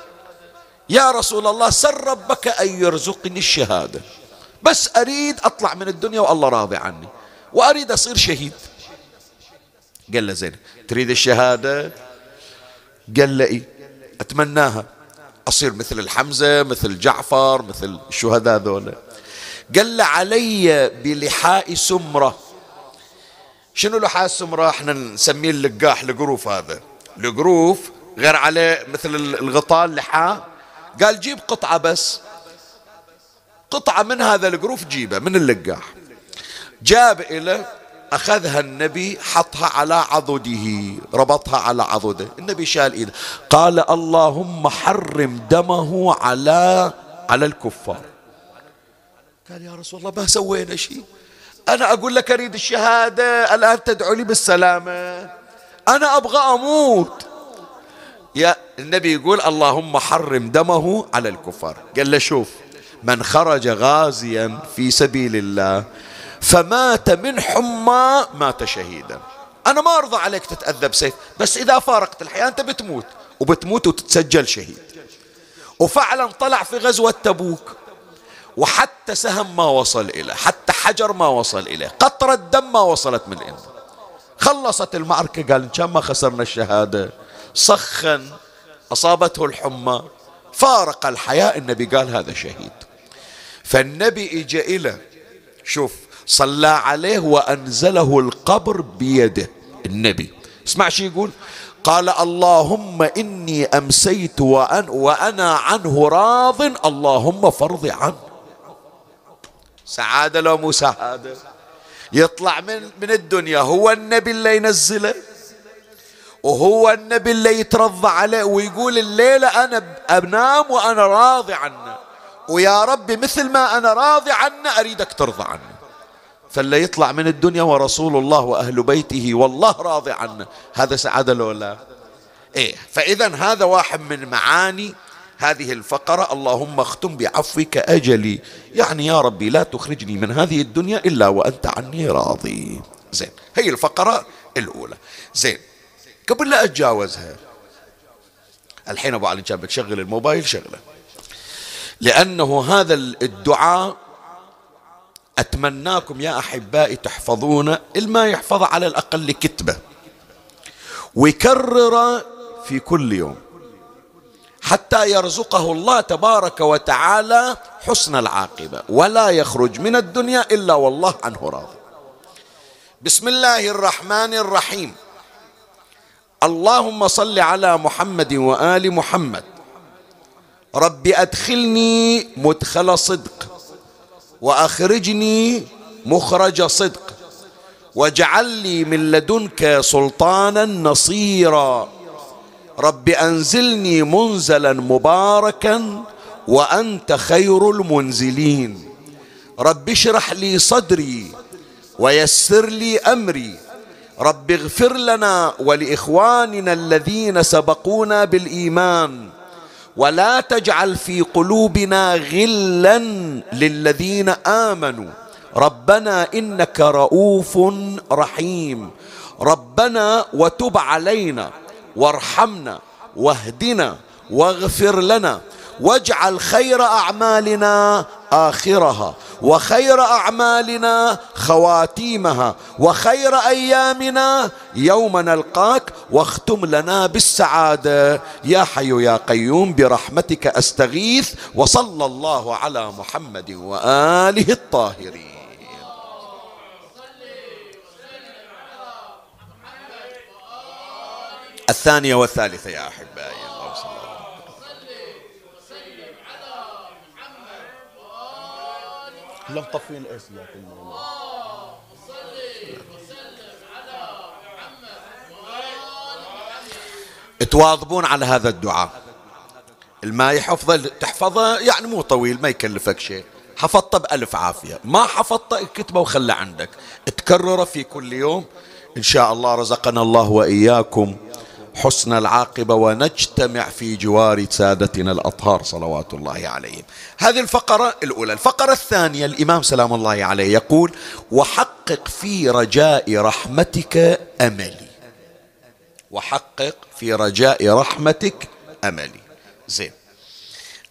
يا رسول الله سر ربك أن يرزقني الشهادة. بس أريد أطلع من الدنيا والله راضي عني. وأريد أصير شهيد. قال له زين تريد الشهادة؟ قال له إيه؟ أتمناها. أصير مثل الحمزة مثل جعفر مثل الشهداء ذولا قال له علي بلحاء سمرة. شنو لحاء السمرة إحنا نسميه اللقاح القروف هذا. القروف غير عليه مثل الغطاء اللحاء. قال جيب قطعة بس. قطعة من هذا القروف جيبه من اللقاح. جاب إلى أخذها النبي حطها على عضده ربطها على عضده. النبي شال إيده. قال اللهم حرم دمه على على الكفار. قال يا رسول الله ما سوينا شيء. أنا أقول لك أريد الشهادة الآن تدعو لي بالسلامة. أنا أبغى أموت. يا النبي يقول اللهم حرم دمه على الكفار. قال له شوف من خرج غازيا في سبيل الله فمات من حمى مات شهيدا. أنا ما أرضى عليك تتأذى بسيف بس إذا فارقت الحياة أنت بتموت وبتموت وتتسجل شهيد. وفعلا طلع في غزوة تبوك وحتى سهم ما وصل إليه حتى حجر ما وصل إليه قطرة دم ما وصلت من عنده. خلصت المعركة قال إن ما خسرنا الشهادة. سخن أصابته الحمى فارق الحياة النبي قال هذا شهيد. فالنبي اجى إلى شوف صلى عليه وأنزله القبر بيده النبي. اسمع شو يقول؟ قال اللهم إني أمسيت وأن وأنا عنه راض اللهم فرض عنه سعادة لو مو سعادة. يطلع من من الدنيا هو النبي اللي ينزله وهو النبي اللي يترضى عليه ويقول الليلة أنا أنام وأنا راضي عنه. ويا ربي مثل ما أنا راضي عنه أريدك ترضى عنه. فاللي يطلع من الدنيا ورسول الله وأهل بيته والله راضي عنه. هذا سعادة لو لا؟ إيه. فإذا هذا واحد من معاني هذه الفقرة. اللهم اختم بعفوك أجلي. يعني يا ربي لا تخرجني من هذه الدنيا إلا وأنت عني راضي. زين. هي الفقرة الأولى. زين. قبل لا أتجاوزها. الحين أبو علي كان بتشغل الموبايل شغله. لأنه هذا الدعاء أتمناكم يا أحبائي تحفظون الما يحفظ على الأقل كتبة. ويكرر في كل يوم. حتى يرزقه الله تبارك وتعالى حسن العاقبة. ولا يخرج من الدنيا إلا والله عنه راضي بسم الله الرحمن الرحيم. اللهم صل على محمد وآل محمد. رب أدخلني مدخل صدق. وأخرجني مخرج صدق. واجعل لي من لدنك سلطانا نصيرا. رب أنزلني منزلا مباركا وأنت خير المنزلين. رب اشرح لي صدري ويسر لي أمري. رب اغفر لنا ولإخواننا الذين سبقونا بالإيمان. ولا تجعل في قلوبنا غلا للذين آمنوا. ربنا إنك رؤوف رحيم. ربنا وتب علينا وارحمنا واهدنا واغفر لنا. واجعل خير أعمالنا آخرها وخير أعمالنا خواتيمها وخير أيامنا يوم نلقاك واختم لنا بالسعادة. يا حي يا قيوم برحمتك أستغيث وصلى الله على محمد وآله الطاهرين. الثانية والثالثة يا أحبائي اللهم صل على لا مطفين الاس لكن تواظبون على هذا الدعاء. الما يحفظه تحفظه يعني مو طويل ما يكلفك شيء. حفظته بألف عافية. ما حفظته كتبه وخله عندك. تكرره في كل يوم. إن شاء الله رزقنا الله وإياكم. حسن العاقبة ونجتمع في جوار سادتنا الأطهار صلوات الله عليهم. هذه الفقرة الأولى. الفقرة الثانية الإمام سلام الله عليه يقول وحقق في رجاء رحمتك أملي. وحقق في رجاء رحمتك أملي. زين.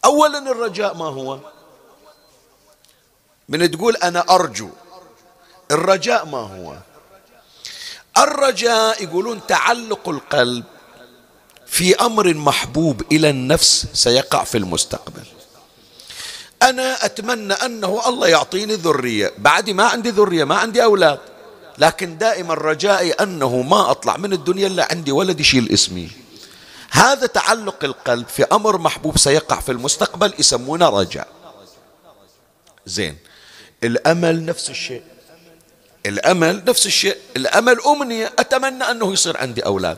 أولا الرجاء ما هو؟ من تقول أنا أرجو. الرجاء ما هو؟ الرجاء يقولون تعلق القلب في أمر محبوب إلى النفس سيقع في المستقبل. أنا أتمنى أنه الله يعطيني ذرية. بعد ما عندي ذرية ما عندي أولاد. لكن دائما رجائي أنه ما أطلع من الدنيا إلا عندي ولد يشيل اسمي. هذا تعلق القلب في أمر محبوب سيقع في المستقبل يسمونه رجاء. زين. الأمل نفس الشيء. الأمل نفس الشيء. الأمل أمنية. أتمنى أنه يصير عندي أولاد.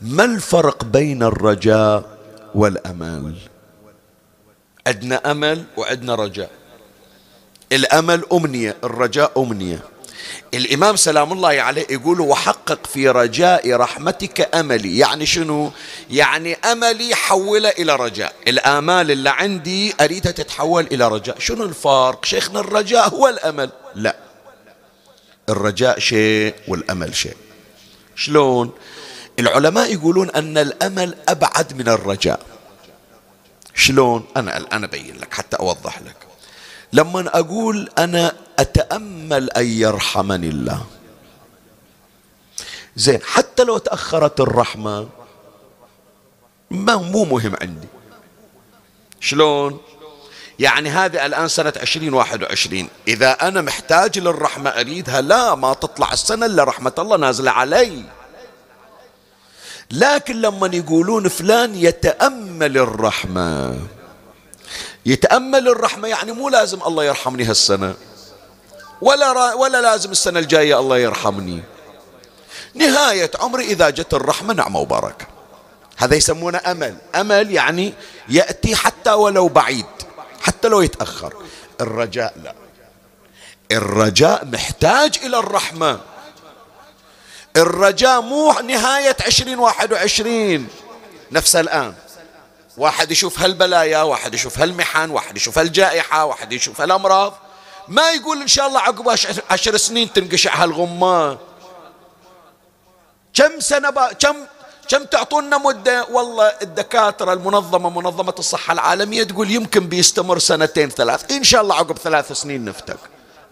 ما الفرق بين الرجاء والأمل؟ عندنا أمل وعندنا رجاء. الأمل أمنية الرجاء أمنية. الإمام سلام الله عليه يقول وحقق في رجاء رحمتك أملي. يعني شنو؟ يعني أملي حوله إلى رجاء. الآمال اللي عندي اريدها تتحول إلى رجاء. شنو الفرق شيخنا الرجاء هو الأمل. لا. الرجاء شيء والأمل شيء. شلون؟ العلماء يقولون أن الأمل أبعد من الرجاء. شلون؟ أنا الان أبين لك حتى أوضح لك. لما أقول أنا أتأمل أن يرحمني الله. زين حتى لو تأخرت الرحمة ما مو مهم عندي. شلون؟ يعني هذه الآن سنة عشرين واحد وعشرين. إذا أنا محتاج للرحمة أريدها لا ما تطلع السنة إلا رحمة الله نازلة علي. لكن لما يقولون فلان يتأمل الرحمة. يتأمل الرحمة يعني مو لازم الله يرحمني هالسنة. ولا ولا لازم السنة الجاية الله يرحمني. نهاية عمري إذا جت الرحمة نعمة وبركة. هذا يسمونه أمل. أمل يعني يأتي حتى ولو بعيد حتى لو يتأخر. الرجاء لا. الرجاء محتاج إلى الرحمة. الرجاء مو نهاية عشرين واحد وعشرين. نفس الآن. واحد يشوف هالبلايا واحد يشوف هالمحن واحد يشوف هالجائحة واحد يشوف هالأمراض. ما يقول إن شاء الله عقب عشر سنين تنقشع هالغمة. كم سنة با كم كم تعطونا مدة؟ والله الدكاترة المنظمة منظمة الصحة العالمية تقول يمكن بيستمر سنتين ثلاث. إن شاء الله عقب ثلاث سنين نفتك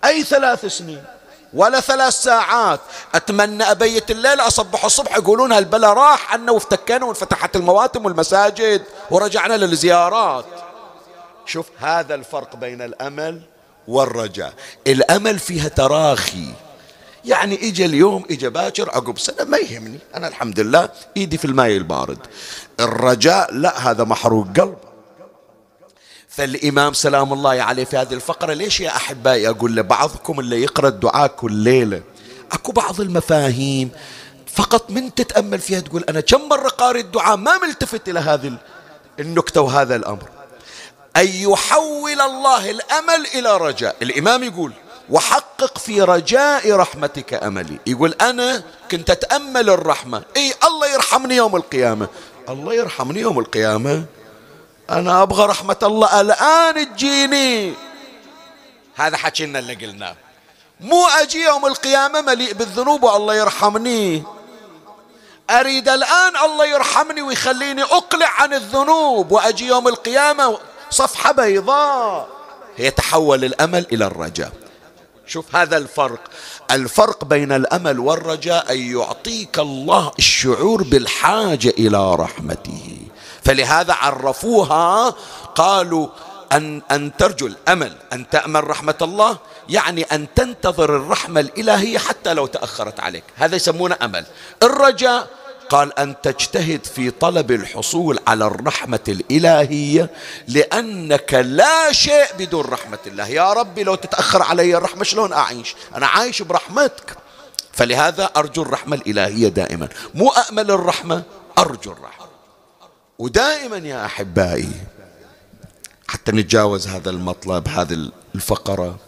أي ثلاث سنين؟ ولا ثلاث ساعات. أتمنى أبيت الليل أصبح الصبح يقولون هالبلا راح عنا وافتكينا وانفتحت المواتم والمساجد ورجعنا للزيارات. شوف هذا الفرق بين الأمل والرجاء. الأمل فيها تراخي. يعني اجى اليوم اجى باكر عقب سنة ما يهمني. أنا الحمد لله إيدي في الماء البارد. الرجاء لا هذا محروق قلب. فالإمام سلام الله عليه في هذه الفقرة ليش يا أحبائي أقول لبعضكم اللي يقرأ الدعاء كل ليلة؟ أكو بعض المفاهيم فقط من تتأمل فيها تقول أنا كم مرة قارئ الدعاء ما ملتفت إلى هذه النكتة وهذا الأمر. أن يحول الله الأمل إلى رجاء. الإمام يقول وحقق في رجاء رحمتك أملي. يقول أنا كنت أتأمل الرحمة. إي الله يرحمني يوم القيامة. الله يرحمني يوم القيامة. أنا أبغى رحمة الله. الآن تجيني. هذا حكينا اللي قلناه. مو أجي يوم القيامة مليء بالذنوب والله يرحمني. أريد الآن الله يرحمني ويخليني أقلع عن الذنوب وأجي يوم القيامة صفحة بيضاء. يتحول الأمل إلى الرجاء. شوف هذا الفرق. الفرق بين الأمل والرجاء أن يعطيك الله الشعور بالحاجة إلى رحمته. فلهذا عرفوها قالوا أن أن ترجو الأمل أن تأمل رحمة الله يعني أن تنتظر الرحمة الإلهية حتى لو تأخرت عليك. هذا يسمونه أمل. الرجاء قال أن تجتهد في طلب الحصول على الرحمة الإلهية لأنك لا شيء بدون رحمة الله. يا ربي لو تتأخر علي الرحمة شلون أعيش؟ أنا عايش برحمتك. فلهذا أرجو الرحمة الإلهية دائما. مو امل الرحمة أرجو الرحمة. ودائما يا أحبائي حتى نتجاوز هذا المطلب هذه الفقرة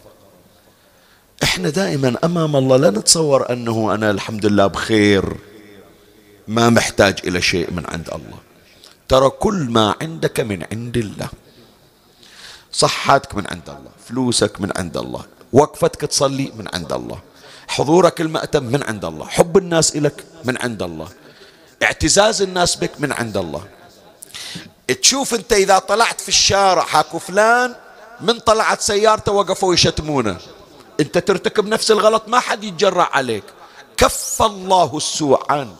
إحنا دائما أمام الله لا نتصور أنه أنا الحمد لله بخير ما محتاج إلى شيء من عند الله. ترى كل ما عندك من عند الله. صحتك من عند الله فلوسك من عند الله وقفتك تصلي من عند الله حضورك المأتم من عند الله حب الناس إلك من عند الله اعتزاز الناس بك من عند الله. تشوف انت اذا طلعت في الشارع حاكو فلان من طلعت سيارته وقفوا يشتمونه. انت ترتكب نفس الغلط ما حد يتجرع عليك. كف الله السوء عنك.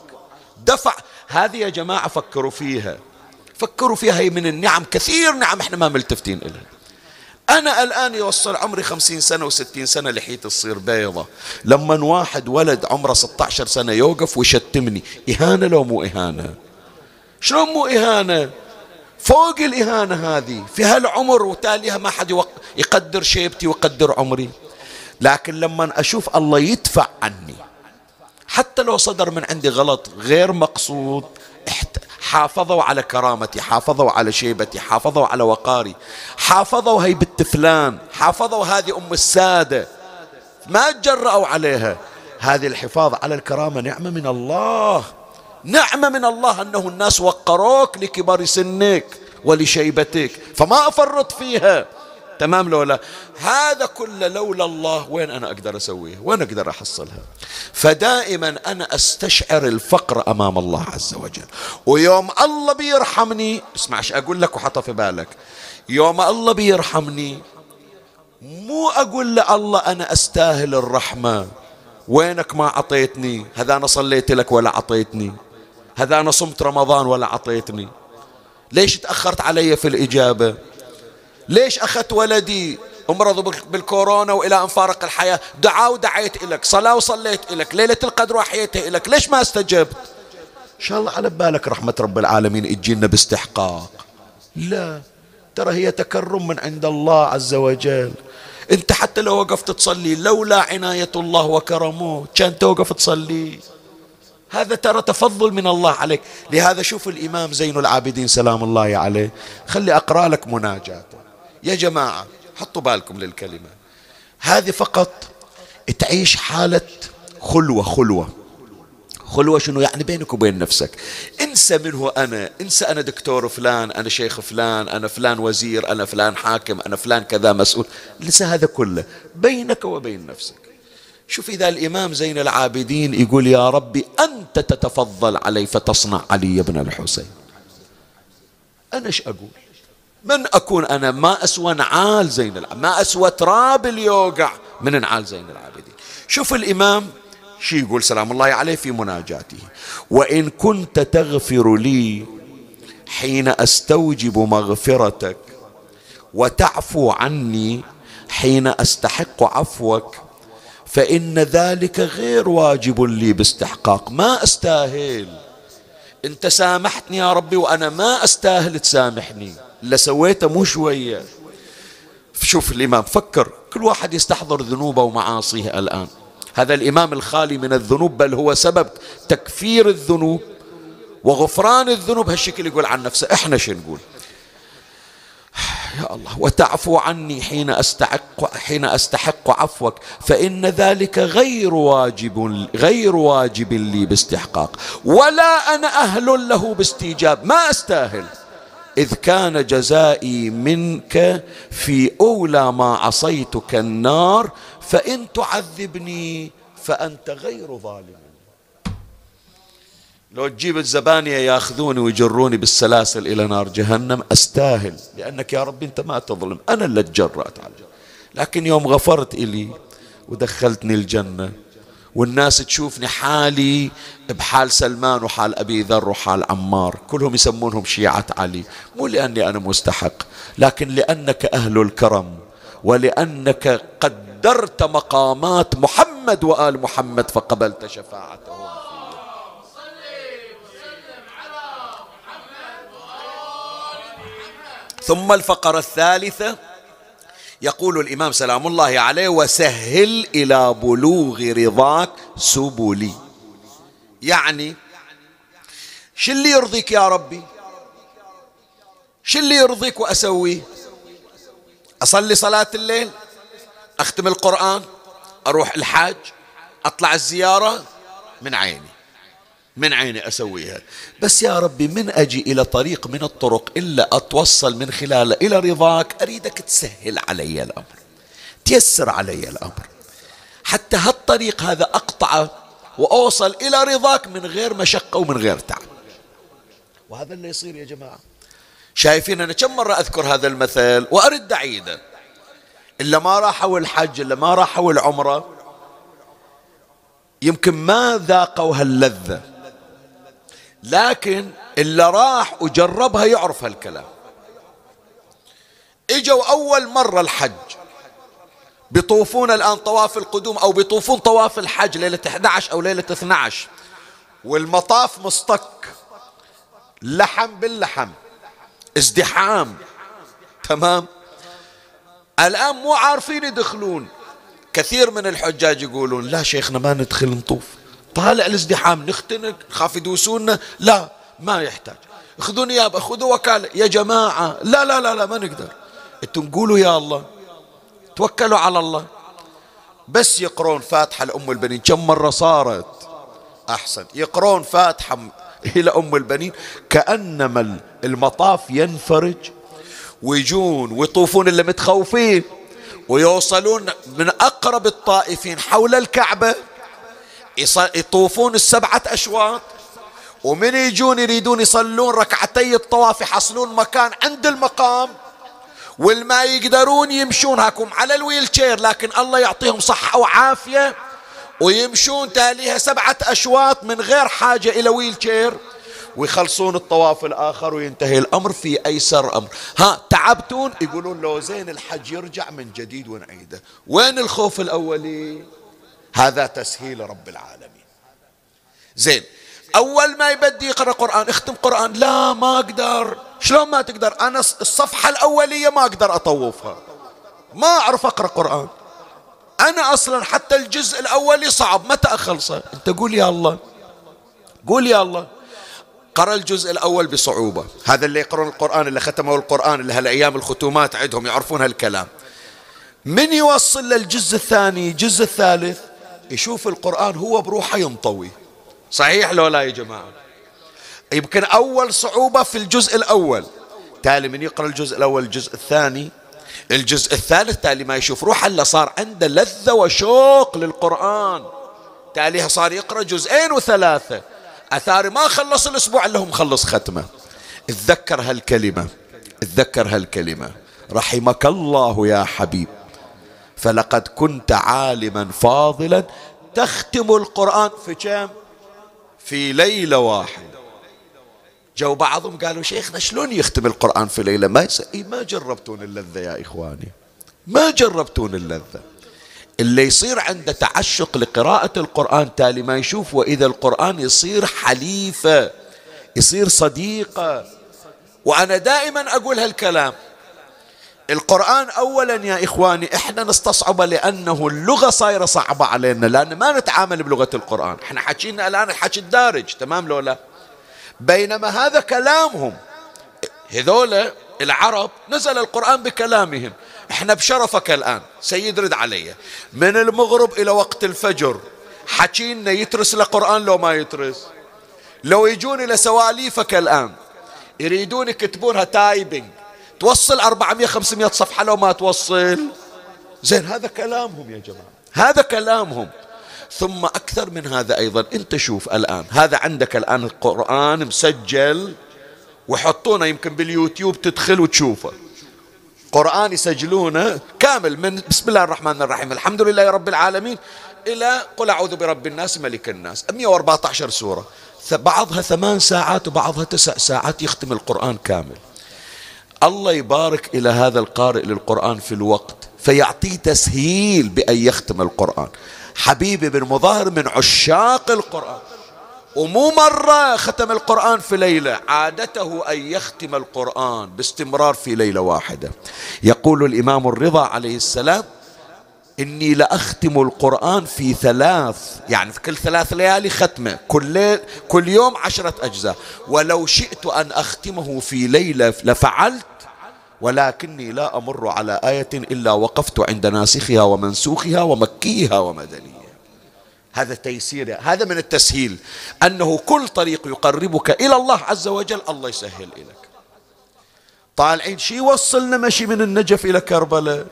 دفع. هذه يا جماعة فكروا فيها. فكروا فيها هي من النعم كثير نعم إحنا ما ملتفتين إليها. أنا الآن يوصل عمري خمسين سنة وستين سنة لحيتي تصير بيضة. لما واحد ولد عمره 16 سنة يوقف ويشتمني إهانة لو مو إهانة. شلون مو إهانة؟ فوق الإهانة هذه في هالعمر وتاليها ما حد يقدر شيبتي ويقدر عمري. لكن لما أشوف الله يدفع عني حتى لو صدر من عندي غلط غير مقصود حافظوا على كرامتي حافظوا على شيبتي حافظوا على وقاري حافظوا هيبة فلان حافظوا هذه أم السادة. ما تجرأوا عليها. هذه الحفاظ على الكرامة نعمة من الله. نعمة من الله أنه الناس وقروك لكبر سنك ولشيبتك. فما أفرط فيها. تمام لو لا؟ هذا كله لولا الله. وين أنا أقدر أسويه؟ وين أقدر أحصلها؟ فدائما أنا أستشعر الفقر أمام الله عز وجل. ويوم الله بيرحمني اسمعش أقول لك وحط في بالك. يوم الله بيرحمني مو أقول الله أنا أستاهل الرحمة. وينك ما عطيتني هذا أنا صليت لك ولا عطيتني هذا أنا صمت رمضان ولا عطيتني ليش تأخرت علي في الإجابة؟ ليش أخذت ولدي؟ أمرض بالكورونا وإلى أن فارق الحياة. دعا ودعيت لك صلاة وصليت لك ليلة القدر وحييته لك ليش ما استجبت؟ إن شاء الله على بالك رحمة رب العالمين تجينا باستحقاق. لا ترى هي تكرم من عند الله عز وجل. أنت حتى لو وقفت تصلي لولا عناية الله وكرمه كان توقف تصلي. هذا ترى تفضل من الله عليك. لهذا شوف الإمام زين العابدين سلام الله عليه. خلي أقرأ لك مناجاته يا جماعة حطوا بالكم للكلمة. هذه فقط تعيش حالة خلوة خلوة. خلوة شنو؟ يعني بينك وبين نفسك. انسى منه أنا. انسى أنا دكتور فلان أنا شيخ فلان أنا فلان وزير أنا فلان حاكم أنا فلان كذا مسؤول. انسى هذا كله. بينك وبين نفسك. شوف إذا الإمام زين العابدين يقول يا ربي أنت تتفضل علي فتصنع علي بن الحسين. أنا إيش أقول؟ من أكون أنا؟ ما أسوى نعال زين العابدين ما أسوى تراب اللي يوقع من نعال زين العابدين. شوف الإمام شي يقول سلام الله عليه في مناجاته. وإن كنت تغفر لي حين أستوجب مغفرتك وتعفو عني حين أستحق عفوك فإن ذلك غير واجب لي باستحقاق. ما أستاهل. أنت سامحتني يا ربي وأنا ما أستاهل تسامحني. اللي سويته مو شوية. شوف الإمام فكر. كل واحد يستحضر ذنوبه ومعاصيه الآن. هذا الإمام الخالي من الذنوب بل هو سبب تكفير الذنوب وغفران الذنوب. هالشكل يقول عن نفسه إحنا شو نقول؟ يا الله وتعفو عني حين أستحق حين أستحق عفوك فإن ذلك غير واجب غير واجب لي باستحقاق. ولا أنا أهل له باستيجاب ما أستاهل. إذ كان جزائي منك في أولى ما عصيتك النار فإن تعذبني فأنت غير ظالم. لو تجيب الزبانية ياخذوني ويجروني بالسلاسل إلى نار جهنم أستاهل لأنك يا ربي أنت ما تظلم أنا اللي تجرأت على لكن يوم غفرت إلي ودخلتني الجنة والناس تشوفني حالي بحال سلمان وحال أبي ذر وحال عمار كلهم يسمونهم شيعة علي. مو لأني أنا مستحق لكن لأنك أهل الكرم ولأنك قدرت مقامات محمد وآل محمد فقبلت شفاعتهم. ثم الفقرة الثالثة. يقول الإمام سلام الله عليه وسهل إلى بلوغ رضاك سبلي. يعني شو اللي يرضيك يا ربي؟ شو اللي يرضيك وأسويه؟ أصلي صلاة الليل؟ أختم القرآن؟ أروح الحاج؟ أطلع الزيارة؟ من عيني. من عيني أسويها بس يا ربي من أجي إلى طريق من الطرق إلا أتوصل من خلاله إلى رضاك؟ أريدك تسهل علي الأمر. تيسر علي الأمر. حتى هالطريق هذا أقطعه وأوصل إلى رضاك من غير مشقة ومن غير تعب. وهذا اللي يصير يا جماعة. شايفين أنا كم مرة أذكر هذا المثل؟ وأرد أعيده إلا ما راحوا الحج إلا ما راحوا العمرة يمكن ما ذاقوا هاللذة. لكن اللي راح وجربها يعرف هالكلام. إجوا أول مرة الحج. بيطوفون الآن طواف القدوم أو بيطوفون طواف الحج ليلة 11 أو ليلة 12 والمطاف مصطك. لحم باللحم. ازدحام. تمام؟ الآن مو عارفين يدخلون. كثير من الحجاج يقولون لا شيخنا ما ندخل نطوف. طالع الازدحام نختنق نخاف يدوسونا. لا ما يحتاج. خذوني يابا خذوا وكالة. يا جماعة لا لا لا لا ما نقدر. أنتم قولوا يا الله. توكلوا على الله. بس يقرون فاتحة لأم البنين. كم مرة صارت؟ أحسن. يقرون فاتحة إلى أم البنين. كأنما المطاف ينفرج ويجون ويطوفون اللي متخوفين ويوصلون من أقرب الطائفين حول الكعبة. يطوفون السبعة أشواط ومن يجون يريدون يصلون ركعتي الطواف يحصلون مكان عند المقام والما يقدرون يمشون هاكم على ال wheelchair لكن الله يعطيهم صحة وعافية ويمشون تاليها سبعة أشواط من غير حاجة إلى wheelchair ويخلصون الطواف الآخر وينتهي الأمر في أيسر أمر. ها تعبتون؟ يقولون لو زين الحج يرجع من جديد ونعيده. وين الخوف الأولي؟ هذا تسهيل رب العالمين. زين أول ما يبدي يقرأ قرآن اختم قرآن لا ما أقدر. شلون ما تقدر؟ أنا الصفحة الأولية ما أقدر أطوفها. ما أعرف أقرأ قرآن. أنا أصلا حتى الجزء الأولي صعب متى أخلصه؟ أنت قول يا الله. قول يا الله. قرأ الجزء الأول بصعوبة. هذا اللي يقرون القرآن اللي ختموا القرآن اللي هالأيام الختومات عندهم يعرفون هالكلام. من يوصل للجزء الثاني الجزء الثالث؟ يشوف القرآن هو بروحه ينطوي. صحيح لو لا يا جماعة؟ يمكن أول صعوبة في الجزء الأول. تالي من يقرأ الجزء الأول الجزء الثاني. الجزء الثالث تالي ما يشوف. روحه إلا صار عنده لذة وشوق للقرآن. تاليها صار يقرأ جزئين وثلاثة. أثاري ما خلص الأسبوع إلا هو مخلص ختمة. اتذكر هالكلمة. اتذكر هالكلمة. رحمك الله يا حبيب. فلقد كنت عالما فاضلا تختم القرآن في كم؟ في ليلة واحدة. جو بعضهم قالوا شيخنا شلون يختم القرآن في ليلة؟ ما إيه ما جربتون اللذة يا إخواني. ما جربتون اللذة. اللي يصير عنده تعشق لقراءة القرآن تالي ما يشوف وإذا القرآن يصير حليفة يصير صديقة. وأنا دائما أقول هالكلام. القرآن أولا يا إخواني إحنا نستصعبه لأنه اللغة صايرة صعبة علينا لأن ما نتعامل بلغة القرآن. إحنا حكينا الآن الحكي الدارج تمام لو لا؟ بينما هذا كلامهم هذولا العرب نزل القرآن بكلامهم. إحنا بشرفك الآن سيد رد علي. من المغرب إلى وقت الفجر حكينا يترس القرآن لو ما يترس. لو يجون إلى سواليفك الآن يريدون يكتبونها تايبنج توصل 400 500 صفحة لو ما توصل. زين هذا كلامهم يا جماعة. هذا كلامهم. ثم أكثر من هذا أيضا. أنت شوف الآن هذا عندك الآن القرآن مسجل ويحطونه يمكن باليوتيوب تدخل وتشوفه. قرآن يسجلونه كامل من بسم الله الرحمن الرحيم الحمد لله رب العالمين إلى قل أعوذ برب الناس ملك الناس. 114 سورة. بعضها ثمان ساعات وبعضها تسع ساعات يختم القرآن كامل. الله يبارك إلى هذا القارئ للقرآن في الوقت فيعطيه تسهيل بأن يختم القرآن. حبيبي بن مظاهر من عشاق القرآن. ومو مرة ختم القرآن في ليلة عادته أن يختم القرآن باستمرار في ليلة واحدة. يقول الإمام الرضا عليه السلام إني لأختم القرآن في ثلاث يعني في كل ثلاث ليالي ختمة كل, كل يوم عشرة أجزاء. ولو شئت أن أختمه في ليلة لفعلت ولكني لا أمر على آية إلا وقفت عند ناسخها ومنسوخها ومكيها ومدنيها. هذا تيسير هذا من التسهيل أنه كل طريق يقربك إلى الله عز وجل الله يسهل لك طالعين شي وصلنا مشي من النجف إلى كربلاء؟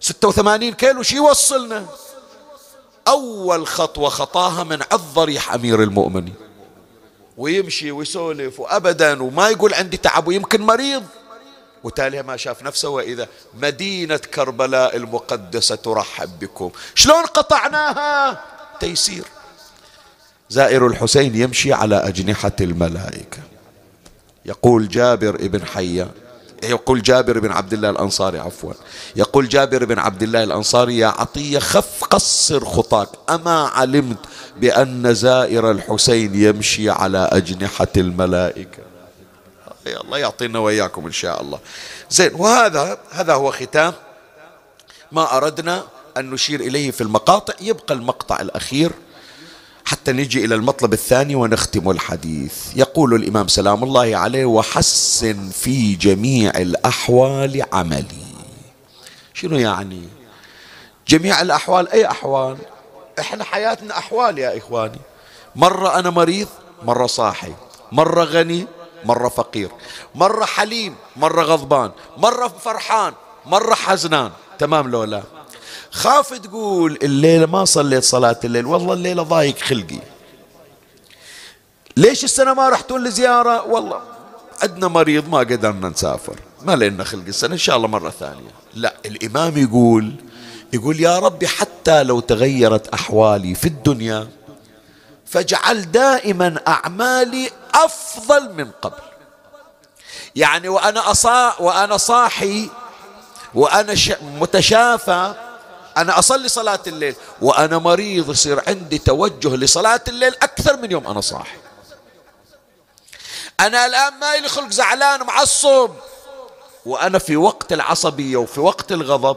86 كيلو شي وصلنا أول خطوة خطاها من عض ضريح أمير المؤمنين. ويمشي ويسولف وأبدا وما يقول عندي تعب ويمكن مريض. وتالي ما شاف نفسه وإذا مدينة كربلاء المقدسة ترحب بكم. شلون قطعناها؟ تيسير. زائر الحسين يمشي على أجنحة الملائكة. يقول جابر ابن حيان يقول جابر بن عبد الله الأنصاري عفوا. يقول جابر بن عبد الله الأنصاري يا عطية خف قصر خطاك. أما علمت بأن زائر الحسين يمشي على أجنحة الملائكة. الله يعطينا وإياكم إن شاء الله. زين وهذا هذا هو ختام. ما أردنا أن نشير إليه في المقاطع. يبقى المقطع الأخير. حتى نجي إلى المطلب الثاني ونختم الحديث. يقول الإمام سلام الله عليه وحسن في جميع الأحوال عملي. شنو يعني؟ جميع الأحوال؟ أي أحوال؟ إحنا حياتنا أحوال يا إخواني. مرة أنا مريض مرة صاحي. مرة غني مرة فقير. مرة حليم مرة غضبان. مرة فرحان مرة حزنان. تمام لو لا؟ خاف تقول الليلة ما صليت صلاة الليل. والله الليلة ضايق خلقي. ليش السنة ما رحتون لزيارة؟ والله. عندنا مريض ما قدرنا نسافر. ما لنا خلق السنة. إن شاء الله مرة ثانية. لا الإمام يقول يقول يا ربي حتى لو تغيرت أحوالي في الدنيا فاجعل دائما أعمالي أفضل من قبل. يعني وأنا أصا وأنا صاحي وأنا متشافى أنا أصلي صلاة الليل وأنا مريض يصير عندي توجه لصلاة الليل أكثر من يوم أنا صاحي. أنا الآن ما لي خلق زعلان معصب وأنا في وقت العصبية وفي وقت الغضب.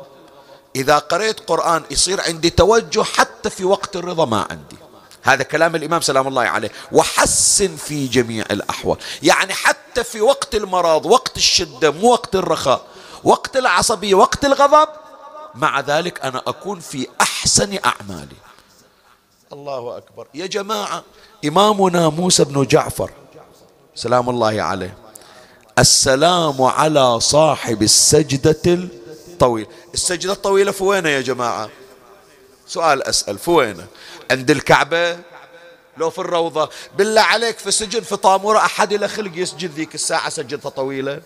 إذا قريت قرآن يصير عندي توجه حتى في وقت الرضا ما عندي. هذا كلام الإمام سلام الله عليه. وحسن في جميع الأحوال. يعني حتى في وقت المرض وقت الشدة مو وقت الرخاء وقت العصبية وقت الغضب مع ذلك أنا أكون في أحسن أعمالي. الله أكبر. يا جماعة إمامنا موسى بن جعفر سلام الله عليه السلام على صاحب السجدة الطويلة. السجدة الطويلة في وينه يا جماعة؟ سؤال أسأل في وينه عند الكعبة؟ لو في الروضة؟ بالله عليك في سجن في طامورة أحد له خلق يسجد ذيك الساعة سجدة طويلة؟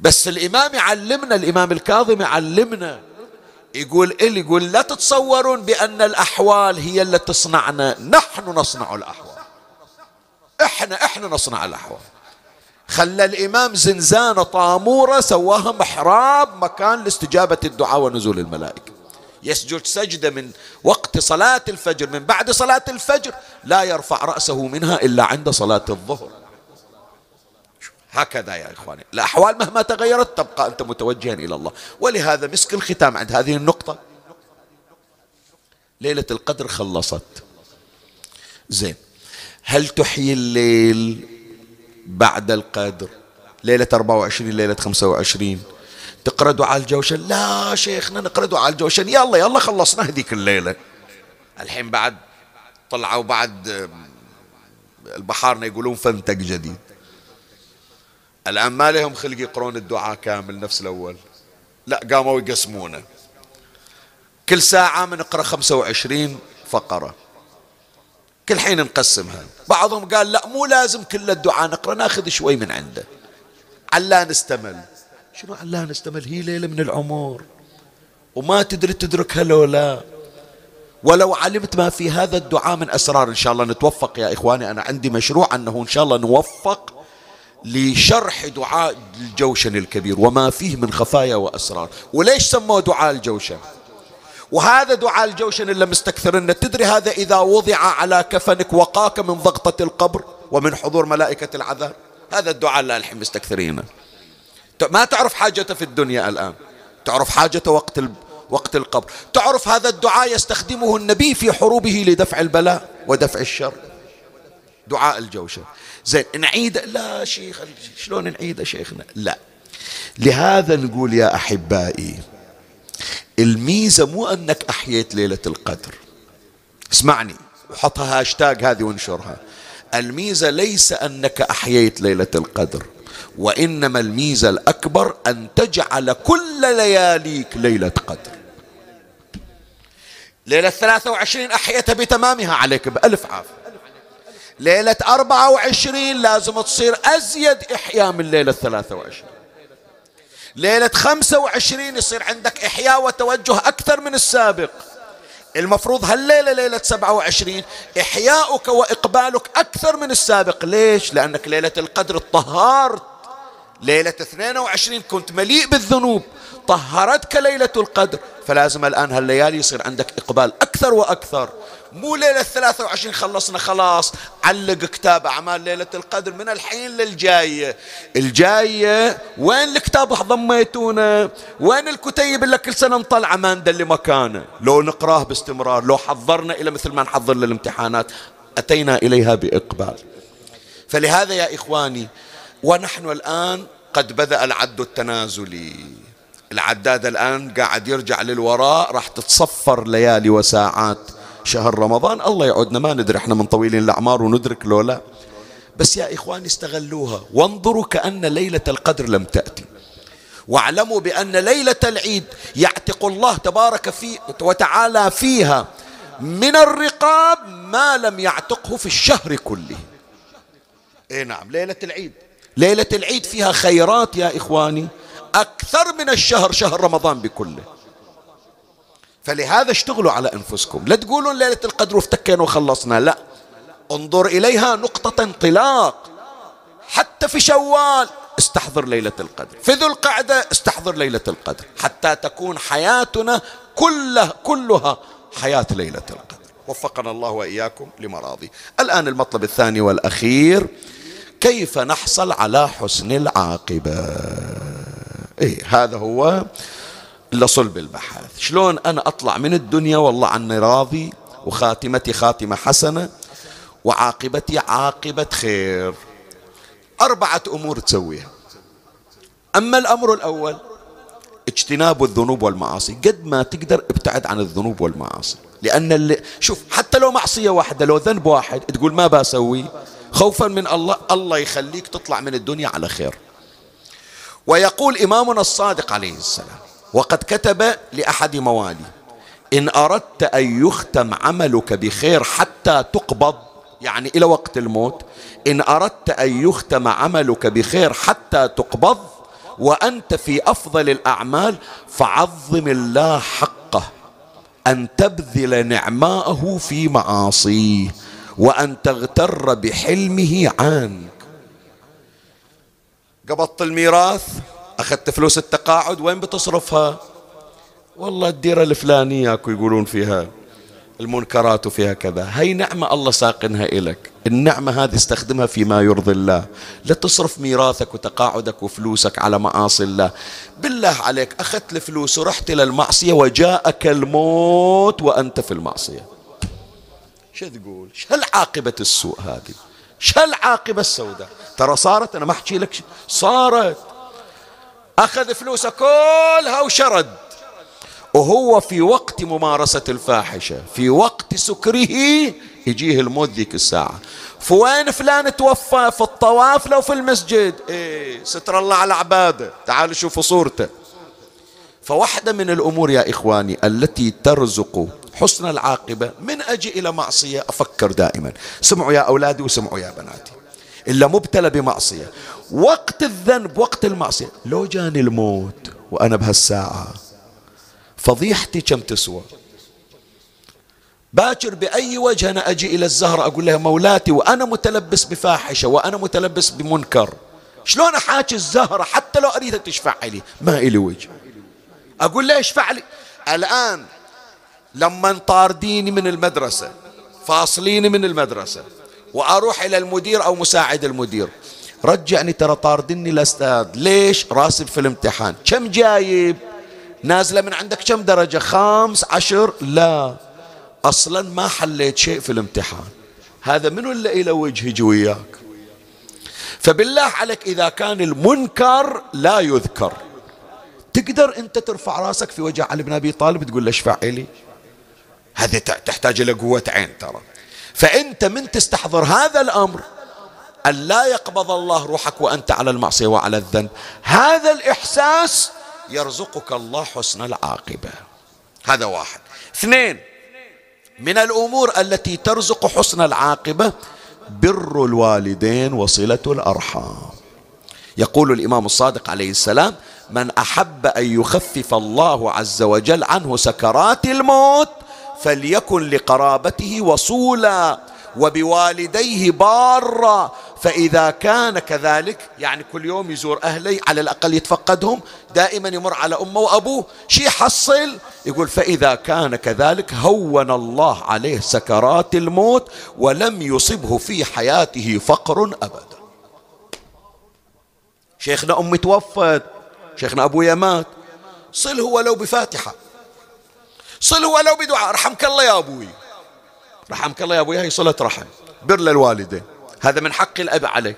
بس الإمام يعلمنا الإمام الكاظم يعلمنا. يقول إيه يقول لا تتصورون بأن الأحوال هي اللي تصنعنا. نحن نصنع الأحوال. إحنا إحنا نصنع الأحوال. خلى الإمام زنزانة طامورة سواها محراب مكان لاستجابة الدعاء ونزول الملائكة. يسجد سجدة من وقت صلاة الفجر من بعد صلاة الفجر لا يرفع رأسه منها إلا عند صلاة الظهر. هكذا يا إخواني. الأحوال مهما تغيرت تبقى أنت متوجها إلى الله. ولهذا مسك الختام عند هذه النقطة. ليلة القدر خلصت. زين. هل تحيي الليل بعد القدر؟ ليلة 24 ليلة 25 تقرأ دعاء الجوشن؟ لا شيخنا نقرأ دعاء الجوشن. يلا يلا خلصنا هذيك الليلة. الحين بعد طلعوا بعد البحارنة يقولون فنتق جديد. الآن ما لهم خلق يقرون الدعاء كامل نفس الأول. لا قاموا يقسمونه. كل ساعة بنقرأ 25 فقرة. كل حين نقسمها. بعضهم قال لا مو لازم كل الدعاء نقرأ ناخذ شوي من عنده. علا نستمل. شنو علا نستمل؟ هي ليلة من العمر. وما تدري تدركها لو لا. ولو علمت ما في هذا الدعاء من أسرار إن شاء الله نتوفق يا إخواني. أنا عندي مشروع أنه إن شاء الله نوفق لشرح دعاء الجوشن الكبير وما فيه من خفايا وأسرار. وليش سموه دعاء الجوشن؟ وهذا دعاء الجوشن اللي مستكثرنا تدري هذا إذا وضع على كفنك وقاك من ضغطة القبر ومن حضور ملائكة العذاب؟ هذا الدعاء اللي الحين مستكثرينه. ما تعرف حاجته في الدنيا الآن. تعرف حاجته وقت وقت القبر. تعرف هذا الدعاء يستخدمه النبي في حروبه لدفع البلاء ودفع الشر. دعاء الجوشن زين نعيد؟ لا شيخ شلون نعيد شيخنا؟ لا. لهذا نقول يا أحبائي الميزة مو أنك أحييت ليلة القدر. اسمعني وحطها هاشتاج هذه وانشرها. الميزة ليس أنك أحييت ليلة القدر وإنما الميزة الأكبر أن تجعل كل لياليك ليلة قدر. ليلة 23 أحيتها بتمامها عليك بألف عافية. ليلة 24 لازم تصير أزيد إحياء من ليلة 23 ليلة 25 يصير عندك إحياء وتوجه أكثر من السابق. المفروض هالليلة ليلة 27 إحياؤك وإقبالك أكثر من السابق. ليش؟ لأنك ليلة القدر طهرت. ليلة 22 كنت مليء بالذنوب. طهرتك ليلة القدر. فلازم الآن هالليالي يصير عندك إقبال أكثر وأكثر. مو ليلة 23 خلصنا خلاص. علق كتاب أعمال ليلة القدر من الحين للجاية. الجاية وين الكتاب ضميتونا وين الكتيب اللي كل سنة نطلع ما ندلي مكانه؟ لو نقراه باستمرار لو حضرنا إلى مثل ما نحضر للامتحانات أتينا إليها بإقبال. فلهذا يا إخواني ونحن الآن قد بدأ العد التنازلي. العداد الآن قاعد يرجع للوراء راح تتصفر ليالي وساعات. شهر رمضان. الله يعودنا ما ندري إحنا من طويلين الأعمار وندرك لو لا بس يا إخواني استغلوها. وانظروا كأن ليلة القدر لم تأتي. واعلموا بأن ليلة العيد يعتق الله تبارك في وتعالى فيها من الرقاب ما لم يعتقه في الشهر كله. اي نعم ليلة العيد. ليلة العيد فيها خيرات يا إخواني أكثر من الشهر شهر رمضان بكله. فلهذا اشتغلوا على أنفسكم. لا تقولون ليلة القدر وافتكينا وخلصنا لا. انظر إليها نقطة انطلاق. حتى في شوال استحضر ليلة القدر. في ذو القعدة استحضر ليلة القدر. حتى تكون حياتنا كلها كلها حياة ليلة القدر. وفقنا الله وإياكم لمراضي. الآن المطلب الثاني والأخير كيف نحصل على حسن العاقبة؟ إيه هذا هو لصلب البحث شلون أنا أطلع من الدنيا؟ والله عني راضي وخاتمتي خاتمة حسنة وعاقبتي عاقبة خير. أربعة أمور تسويها. أما الأمر الأول اجتناب الذنوب والمعاصي. قد ما تقدر ابتعد عن الذنوب والمعاصي. لأن اللي شوف حتى لو معصية واحدة لو ذنب واحد تقول ما بسوي؟ خوفا من الله. الله يخليك تطلع من الدنيا على خير. ويقول إمامنا الصادق عليه السلام وقد كتب لأحد موالي إن أردت أن يختم عملك بخير حتى تقبض يعني إلى وقت الموت إن أردت أن يختم عملك بخير حتى تقبض وأنت في أفضل الأعمال فعظم الله حقه أن تبذل نعماءه في معاصيه وأن تغتر بحلمه عنك. قبضت الميراث؟ أخذت فلوس التقاعد وين بتصرفها؟ والله الديرة الفلانية أكو يقولون فيها المنكرات وفيها كذا. هي نعمة الله ساقنها إلك. النعمة هذه استخدمها فيما يرضي الله. لا تصرف ميراثك وتقاعدك وفلوسك على معاصي الله. بالله عليك أخذت الفلوس ورحت إلى المعصية وجاءك الموت وأنت في المعصية. شو تقول؟ شو العاقبة السوء هذه؟ شو العاقبة السوداء؟ ترى صارت أنا ما أحكي لك صارت. أخذ فلوسه كلها وشرد. وهو في وقت ممارسة الفاحشة في وقت سكره يجيه الموت ذيك الساعة. فوين فلان توفى؟ في الطواف لو في المسجد. إيه ستر الله على عباده. تعالوا شوفوا صورته. فواحدة من الأمور يا إخواني التي ترزق حسن العاقبة من أجي إلى معصية أفكر دائما. سمعوا يا أولادي وسمعوا يا بناتي. إلا مبتلى بمعصية. وقت الذنب وقت المعصية. لو جاني الموت وأنا بهالساعة فضيحتي كم تسوى؟ باكر بأي وجه أنا أجي إلى الزهرة أقول لها مولاتي وأنا متلبس بفاحشة وأنا متلبس بمنكر. شلون أحاكي الزهرة حتى لو أريدها تشفع لي؟ ما إلي وجه. أقول لها اشفع لي الآن لما طارديني من المدرسة فاصليني من المدرسة وأروح إلى المدير أو مساعد المدير. رجعني ترى طاردني الأستاذ. ليش؟ راسب في الامتحان. كم جايب؟ نازلة من عندك كم درجة؟ خامس عشر؟ لا. أصلا ما حليت شيء في الامتحان. هذا منو اللي إلى وجه يجي وياك؟ فبالله عليك إذا كان المنكر لا يذكر. تقدر أنت ترفع راسك في وجه علي بن أبي طالب تقول له اشفع لي هذه تحتاج إلى قوة عين ترى. فأنت من تستحضر هذا الأمر. أن لا يقبض الله روحك وأنت على المعصية وعلى الذنب. هذا الإحساس يرزقك الله حسن العاقبة. هذا واحد. اثنين من الأمور التي ترزق حسن العاقبة بر الوالدين وصلة الأرحام. يقول الإمام الصادق عليه السلام من أحب أن يخفف الله عز وجل عنه سكرات الموت فليكن لقرابته وصولا وبوالديه بارا فإذا كان كذلك يعني كل يوم يزور أهلي على الأقل يتفقدهم دائما يمر على أمه وأبوه شي يحصل؟ يقول فإذا كان كذلك هون الله عليه سكرات الموت ولم يصبه في حياته فقر أبدا. شيخنا أمي توفت شيخنا أبويا مات. صله ولو بفاتحة. صله ولو بدعاء. رحمك الله يا أبوي. رحمك الله يا أبوي هي صلة رحم. بر للوالدين. هذا من حق الأب عليك.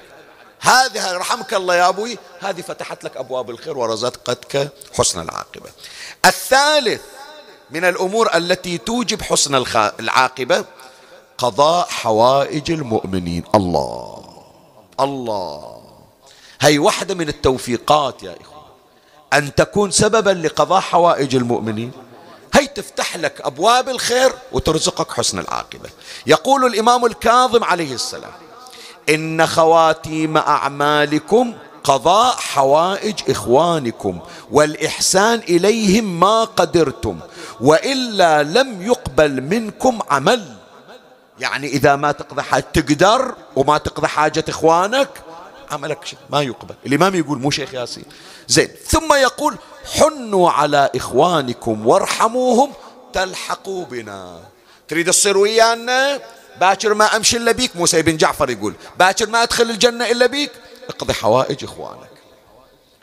هذه رحمك الله يا أبوي. هذه فتحت لك أبواب الخير ورزقتك حسن العاقبة. الثالث من الأمور التي توجب حسن العاقبة قضاء حوائج المؤمنين. الله. الله. هي واحدة من التوفيقات يا إخوة. أن تكون سببا لقضاء حوائج المؤمنين. هي تفتح لك أبواب الخير وترزقك حسن العاقبة. يقول الإمام الكاظم عليه السلام إن خواتيم أعمالكم قضاء حوائج إخوانكم والإحسان إليهم ما قدرتم وإلا لم يقبل منكم عمل. يعني إذا ما تقضي حاجة تقدر وما تقضي حاجة إخوانك عملك ما يقبل. الإمام يقول مو شيخ ياسين. زين ثم يقول حنوا على إخوانكم وارحموهم تلحقوا بنا. تريد تصير ويانا؟ باكر ما أمشي إلا بيك موسى بن جعفر يقول باكر ما أدخل الجنة إلا بيك. اقضي حوائج إخوانك.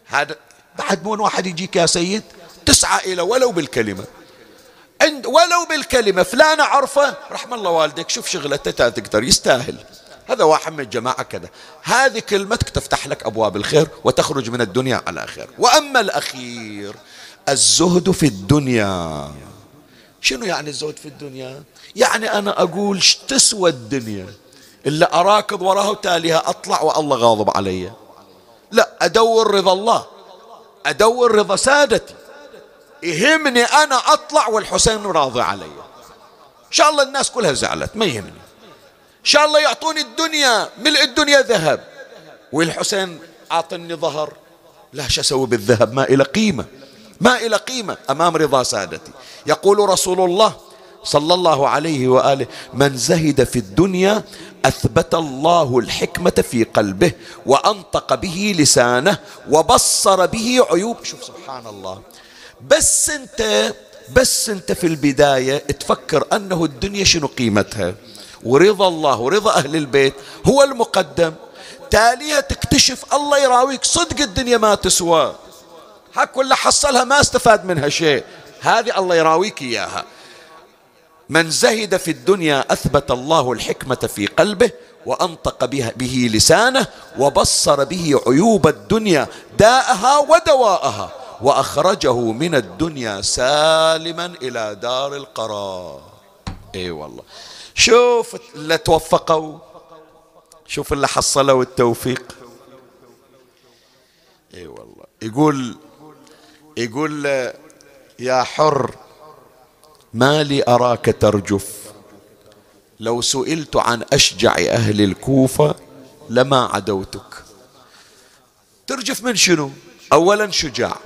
هذا بعد مو واحد يجيك يا سيد تسعى إلى ولو بالكلمة. عند ولو بالكلمة فلان عرفة رحم الله والديك شوف شغلته تقدر يستاهل. هذا واحد من الجماعة كذا. هذه كلمتك تفتح لك أبواب الخير وتخرج من الدنيا على خير. وأما الأخير الزهد في الدنيا. شنو يعني الزهد في الدنيا؟ يعني أنا أقول تسوى الدنيا. إلا أراكض وراها وتاليها أطلع والله غاضب علي. لا أدور رضا الله. أدور رضا سادتي. يهمني أنا أطلع والحسين راضي علي. إن شاء الله الناس كلها زعلت ما يهمني. إن شاء الله يعطوني الدنيا ملء الدنيا ذهب. والحسين أعطني ظهر. لا شو أسوي بالذهب؟ ما إلى قيمة. ما إلى قيمة أمام رضا سادتي. يقول رسول الله صلى الله عليه وآله من زهد في الدنيا أثبت الله الحكمة في قلبه وأنطق به لسانه وبصر به عيوب. شوف سبحان الله بس أنت بس أنت في البداية تفكر أنه الدنيا شنو قيمتها. ورضا الله ورضا أهل البيت هو المقدم. تاليها تكتشف الله يراويك. صدق الدنيا ما تسوى. هاك ولا حصلها ما استفاد منها شيء. هذه الله يراويك إياها. من زهد في الدنيا أثبت الله الحكمة في قلبه وأنطق به, لسانه وبصر به عيوب الدنيا داءها ودواءها وأخرجه من الدنيا سالما إلى دار القرار. إي والله. شوف اللي توفقوا. شوف اللي حصلوا التوفيق. إي والله. يقول يقول يا حر ما لي أراك ترجف. لو سئلت عن أشجع أهل الكوفة لما عدوتك. ترجف من شنو؟ أولا شجاع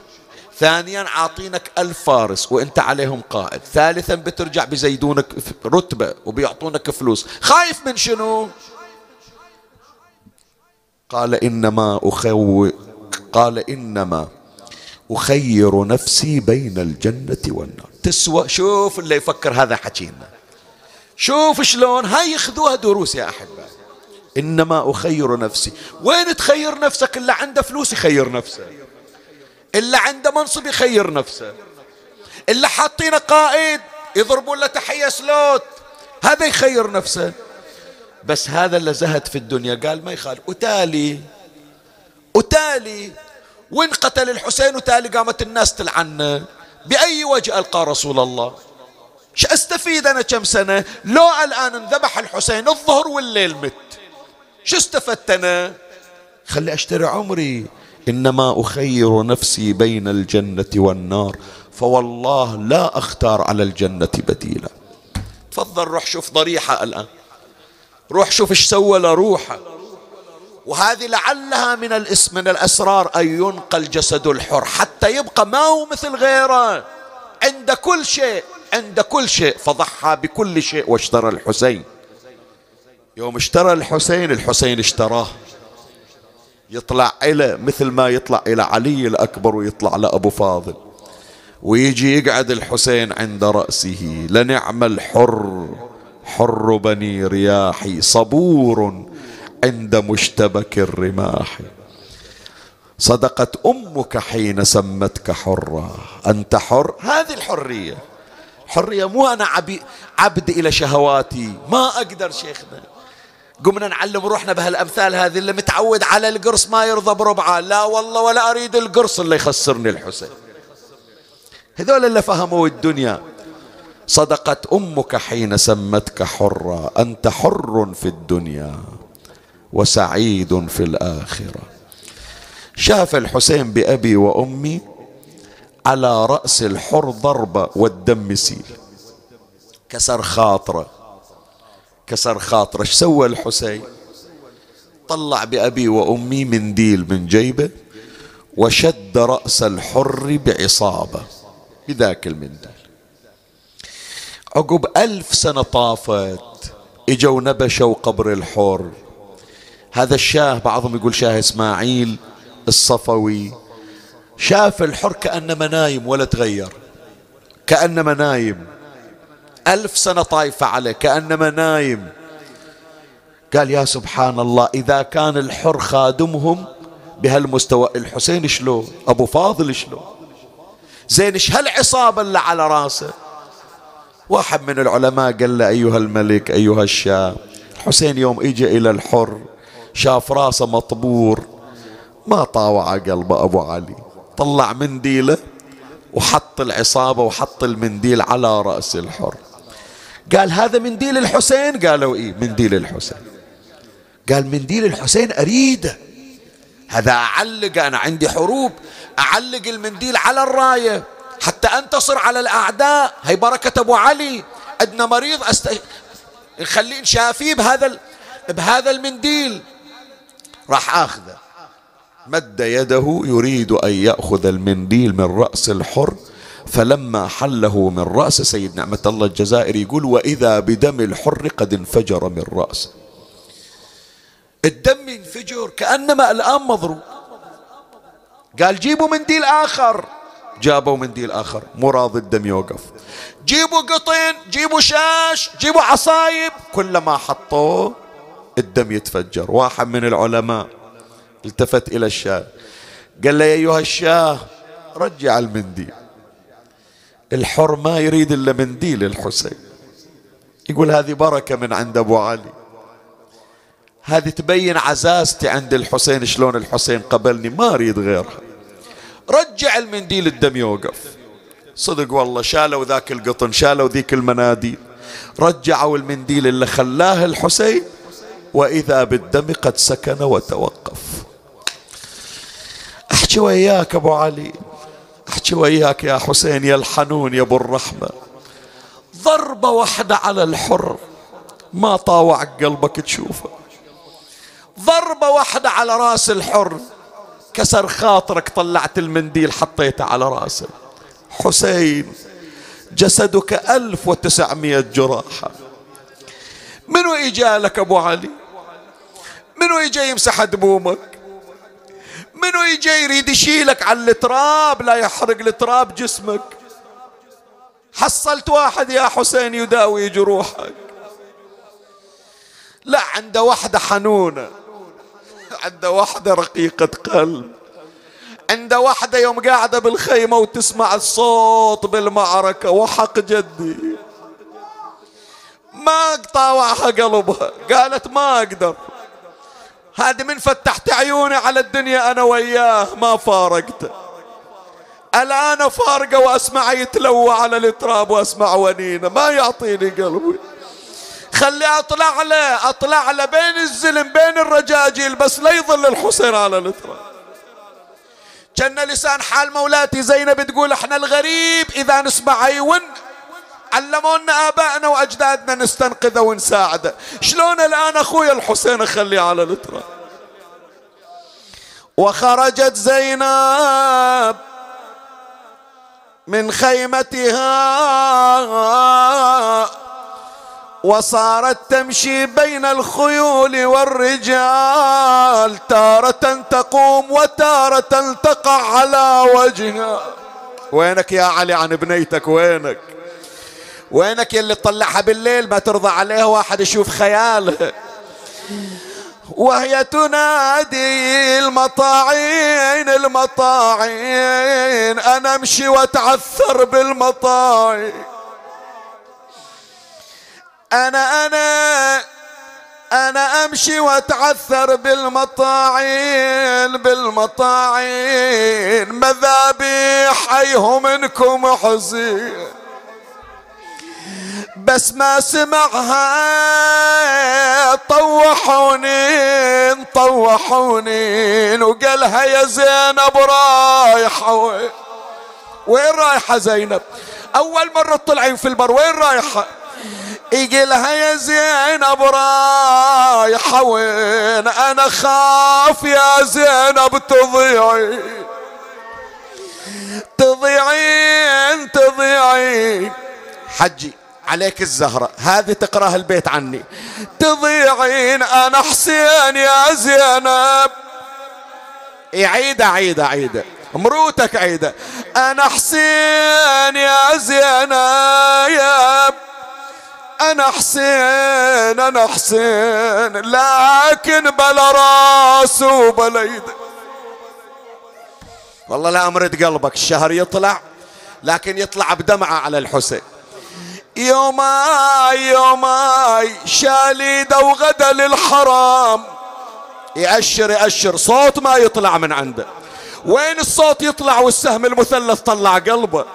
ثانيا عاطينك ألف فارس وإنت عليهم قائد ثالثا بترجع بزيدونك رتبة وبيعطونك فلوس. خايف من شنو؟ قال إنما أخو قال إنما أخير نفسي بين الجنة والنار. تسوى شوف اللي يفكر هذا حكينا شوف شلون هاي يخذوها دروس يا أحبائي إنما أخير نفسي. وين تخير نفسك؟ اللي عنده فلوس يخير نفسه. اللي عنده منصب يخير نفسه. اللي حاطينه قائد يضربون له تحية سلوت. هذا يخير نفسه. بس هذا اللي زهد في الدنيا. قال ما يخالف. وتالي وتالي وين قتل الحسين وتالي قامت الناس تلعنه بأي وجه ألقى رسول الله؟ شو أستفيد أنا كم سنة؟ لو الآن انذبح الحسين الظهر والليل مت. شو استفدت أنا؟ خلي أشتري عمري. إنما أخير نفسي بين الجنة والنار فوالله لا أختار على الجنة بديلا. تفضل روح شوف ضريحة الآن. روح شوف إيش سوى لروحه. وهذه لعلها من الاسم من الأسرار أن ينقل جسد الحر حتى يبقى ما هو مثل غيره. عند كل شيء عند كل شيء. فضحى بكل شيء واشترى الحسين. يوم اشترى الحسين الحسين اشتراه. يطلع إلى مثل ما يطلع إلى علي الأكبر ويطلع لأبو فاضل. ويجي يقعد الحسين عند رأسه. لنعم الحر حر بني رياحي صبور عند مشتبك الرماح. صدقت أمك حين سمتك حرا أنت حر؟ هذه الحرية. حرية مو أنا عبي عبد إلى شهواتي. ما أقدر شيخنا. قمنا نعلم روحنا بهالأمثال هذه اللي متعود على القرص ما يرضى بربعة. لا والله ولا أريد القرص اللي يخسرني الحسين. هذول اللي فهموا الدنيا. صدقت أمك حين سمتك حرا أنت حر في الدنيا. وسعيد في الآخرة. شاف الحسين بأبي وأمي على رأس الحر ضربه والدم يسيل كسر خاطرة كسر خاطرة. إيش سوى الحسين؟ طلع بأبي وأمي منديل من جيبه وشد رأس الحر بعصابة بذاك المنديل. عقب ألف سنة طافت إجوا نبشوا قبر الحر. هذا الشاه بعضهم يقول شاه إسماعيل الصفوي. شاف الحر كأنما نايم ولا تغير. كأنما نايم. ألف سنة طايفة عليه كأنما نايم. قال يا سبحان الله إذا كان الحر خادمهم بهالمستوى الحسين شلون؟ أبو فاضل شلون؟ زين إيش هالعصابة اللي على راسه؟ واحد من العلماء قال له أيها الملك أيها الشاه الحسين يوم إجى إلى الحر شاف راسه مطبور ما طاوع قلبه أبو علي. طلع منديله وحط العصابة وحط المنديل على رأس الحر. قال هذا منديل الحسين؟ قالوا إيه منديل الحسين. قال منديل الحسين أريده هذا أعلق أنا عندي حروب أعلق المنديل على الراية. حتى أنتصر على الأعداء. هي بركة أبو علي. عندنا مريض أست... نخليه نشافيه بهذا ال... بهذا المنديل. راح آخذه. مد يده يريد أن يأخذ المنديل من رأس الحر فلما حله من رأس سيد نعمة الله الجزائري يقول وإذا بدم الحر قد انفجر من رأسه الدم ينفجر كأنما الآن مضروب. قال جيبوا منديل آخر. جابوا منديل آخر. مو راضي الدم يوقف. جيبوا قطن جيبوا شاش جيبوا عصايب. كلما حطوه الدم يتفجر. واحد من العلماء التفت إلى الشاة. قال له يا أيها الشاة رجع المنديل. الحر ما يريد إلا منديل الحسين. يقول هذه بركة من عند أبو علي. هذه تبين عزازتي عند الحسين شلون الحسين قبلني ما أريد غيرها. رجع المنديل الدم يوقف. صدق والله شالوا ذاك القطن شالوا ذيك المناديل. رجعوا المنديل اللي خلاه الحسين وإذا بالدم قد سكن وتوقف. أحكي وياك أبو علي. أحكي وياك يا حسين يا الحنون يا أبو الرحمة. ضربة واحدة على الحر ما طاوع قلبك تشوفه. ضربة واحدة على راس الحر كسر خاطرك طلعت المنديل حطيته على راسه. حسين جسدك ألف وتسعمية جراحة. منو إجالك أبو علي؟ منو إجا يمسح دمومك؟ منو يجي يريد يشيلك على التراب؟ لا يحرق التراب جسمك. حصلت واحد يا حسين يداوي جروحك. لا عنده وحدة حنونة. عنده وحدة رقيقة قلب. عنده وحدة يوم قاعدة بالخيمة وتسمع الصوت بالمعركة. وحق جدي. ما طاوعها قلبها. قالت ما أقدر. هذه من فتحت عيوني على الدنيا أنا وياه ما فارقته الآن فارقه وأسمع يتلوى على التراب وأسمع ونينة ما يعطيني قلبي. خلي أطلع له أطلع له بين الزلم بين الرجاجيل بس لا يظل الحسين على التراب. كأن لسان حال مولاتي زينب تقول إحنا الغريب إذا نسمع يون علمونا آبائنا وأجدادنا نستنقذه ونساعده شلون الآن أخوي الحسين اخليه على التراب وخرجت زينب من خيمتها وصارت تمشي بين الخيول والرجال تارة تقوم وتارة تقع على وجهها. وينك يا علي عن بنيتك؟ وينك؟ وينك يلي تطلعها بالليل؟ ما ترضى عليها واحد يشوف خيالها وهي تنادي المطاعين المطاعين أنا أمشي وأتعثر بالمطاعين. أنا أنا أنا أمشي وأتعثر بالمطاعين بالمطاعين. مذابيح إيه منكم حزين. بس ما سمعها طوحوني طوحوني. وقالها يا زينب رايحة. وين رايحة زينب؟ أول مرة طلعين في البر وين رايحة؟ يقلها يا زينب رايحة. وين؟ أنا خاف يا زينب تضيعي. تضيعين تضيعين. حجي. عليك الزهرة. هذه تقرأها البيت عني. تضيعين أنا حسين يا زينب. عيدة عيدة عيدة. مروتك عيدة. أنا حسين يا زينب. أنا حسين أنا حسين لكن بلا راس وبلا يد والله لا أمرد قلبك. الشهر يطلع لكن يطلع بدمعة على الحسين. يوماي يوماي شاليده وغدا للحرام. يأشر يأشر صوت ما يطلع من عنده. وين الصوت يطلع والسهم المثلث طلع قلبه؟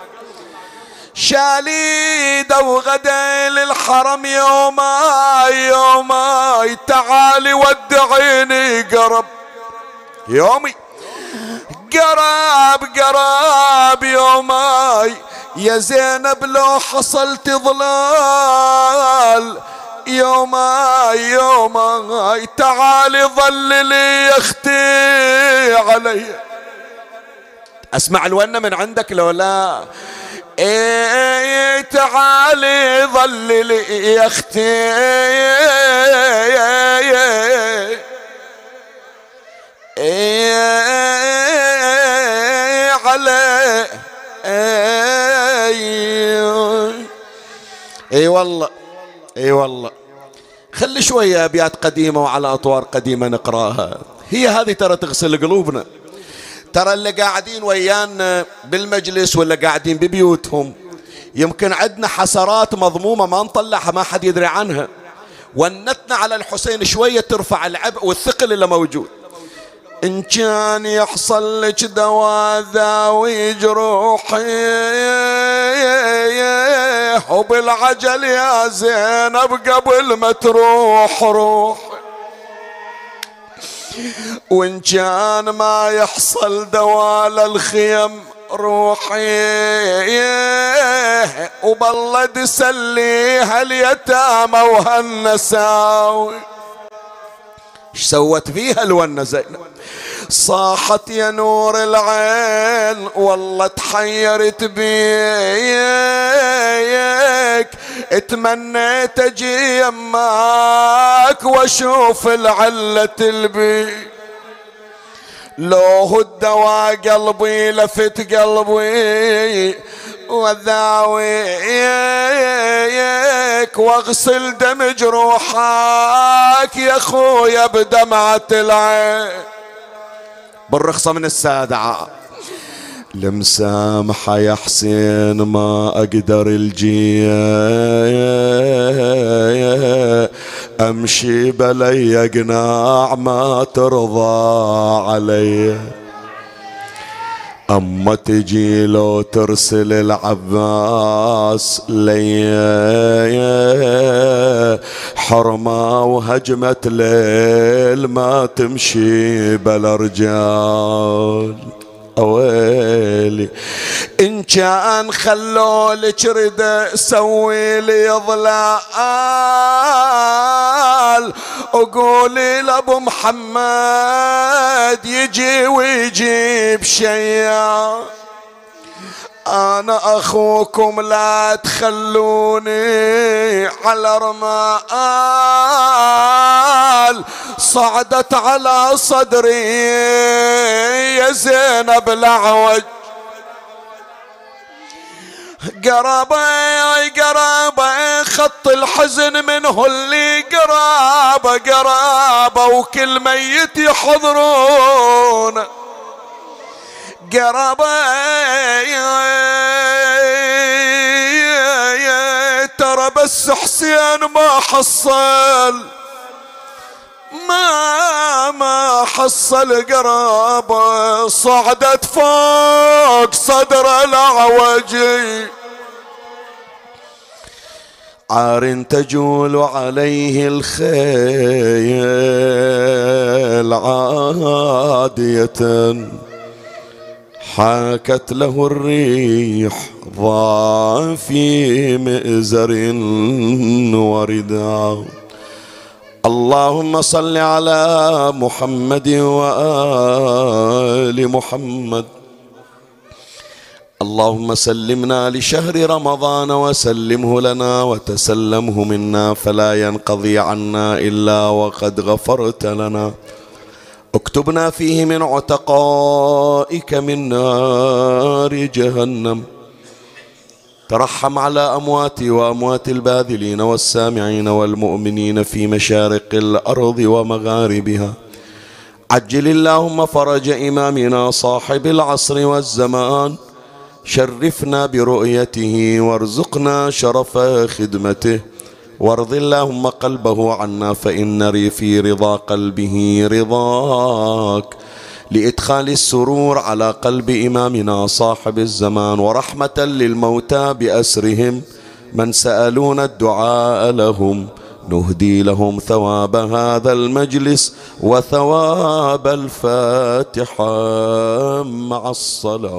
شاليده وغدا للحرم يوماي يوماي تعالي ودعيني قرب. يومي قراب قراب يوماي. يا زينب لو حصلت ظلال يوماي يوماي. تعالي ظللي يا أختي علي. أسمع الونة من عندك لو لا. إيه تعالي ظللي يا أختي. إيه. علي أي. والله إي والله. خلي شوية أبيات قديمة وعلى أطوار قديمة نقراها. هي هذه ترى تغسل قلوبنا. ترى اللي قاعدين ويانا بالمجلس ولا قاعدين ببيوتهم يمكن عندنا حسرات مضمومة ما نطلعها ما حد يدري عنها. ونتنا على الحسين شوية ترفع العبء والثقل اللي موجود. إن كان يحصل لك دواء ذاوي جروحي وبالعجل يا زينب قبل ما تروح روح. وإن كان ما يحصل دواء للخيم روحي. وبالله سليها اليتامى وهالنساوي. إيش سوت فيها الونة زينب صاحت يا نور العين والله تحيرت بيك. اتمنيت أجي يماك وأشوف العلة البي لو الدواء قلبي لفت قلبي. وذاويك واغسل دم جروحك يا خويا بدمعة العين. بالرخصة من السادة المسامحة يا حسين ما أقدر الجي أمشي بلي قناع ما ترضى علي أما تجي لو ترسل العباس لي حرمة وهجمة ليل ما تمشي بلا رجال أويلي. إن كان خلولك رد سوي لي ضلال وقولي لأبو محمد يجي ويجيب شيا أنا أخوكم لا تخلوني على رمال. صعدت على صدري يا زينب الأعوج. قرابة قرابة خط الحزن منه اللي قرابة قرابة وكل ميت يحضرون. قرابة ترى بس حسين ما حصل ما ما حصل قرابة. صعدت فوق صدر الأعوجي عار تجول عليه الخيل عادية. حاكت له الريح ضاع في مئزر ورداء اللهم صل على محمد وآل محمد. اللهم سلمنا لشهر رمضان وسلمه لنا وتسلمه منا فلا ينقضي عنا إلا وقد غفرت لنا. اكتبنا فيه من عتقائك من نار جهنم. ترحم على أمواتي وأموات الباذلين والسامعين والمؤمنين في مشارق الأرض ومغاربها. عجل اللهم فرج إمامنا صاحب العصر والزمان. شرفنا برؤيته وارزقنا شرف خدمته. وارض اللهم قلبه عنا فإن في رضا قلبه رضاك. لإدخال السرور على قلب إمامنا صاحب الزمان ورحمة للموتى بأسرهم من سالون الدعاء لهم. نهدي لهم ثواب هذا المجلس وثواب الفاتحة مع الصلوات.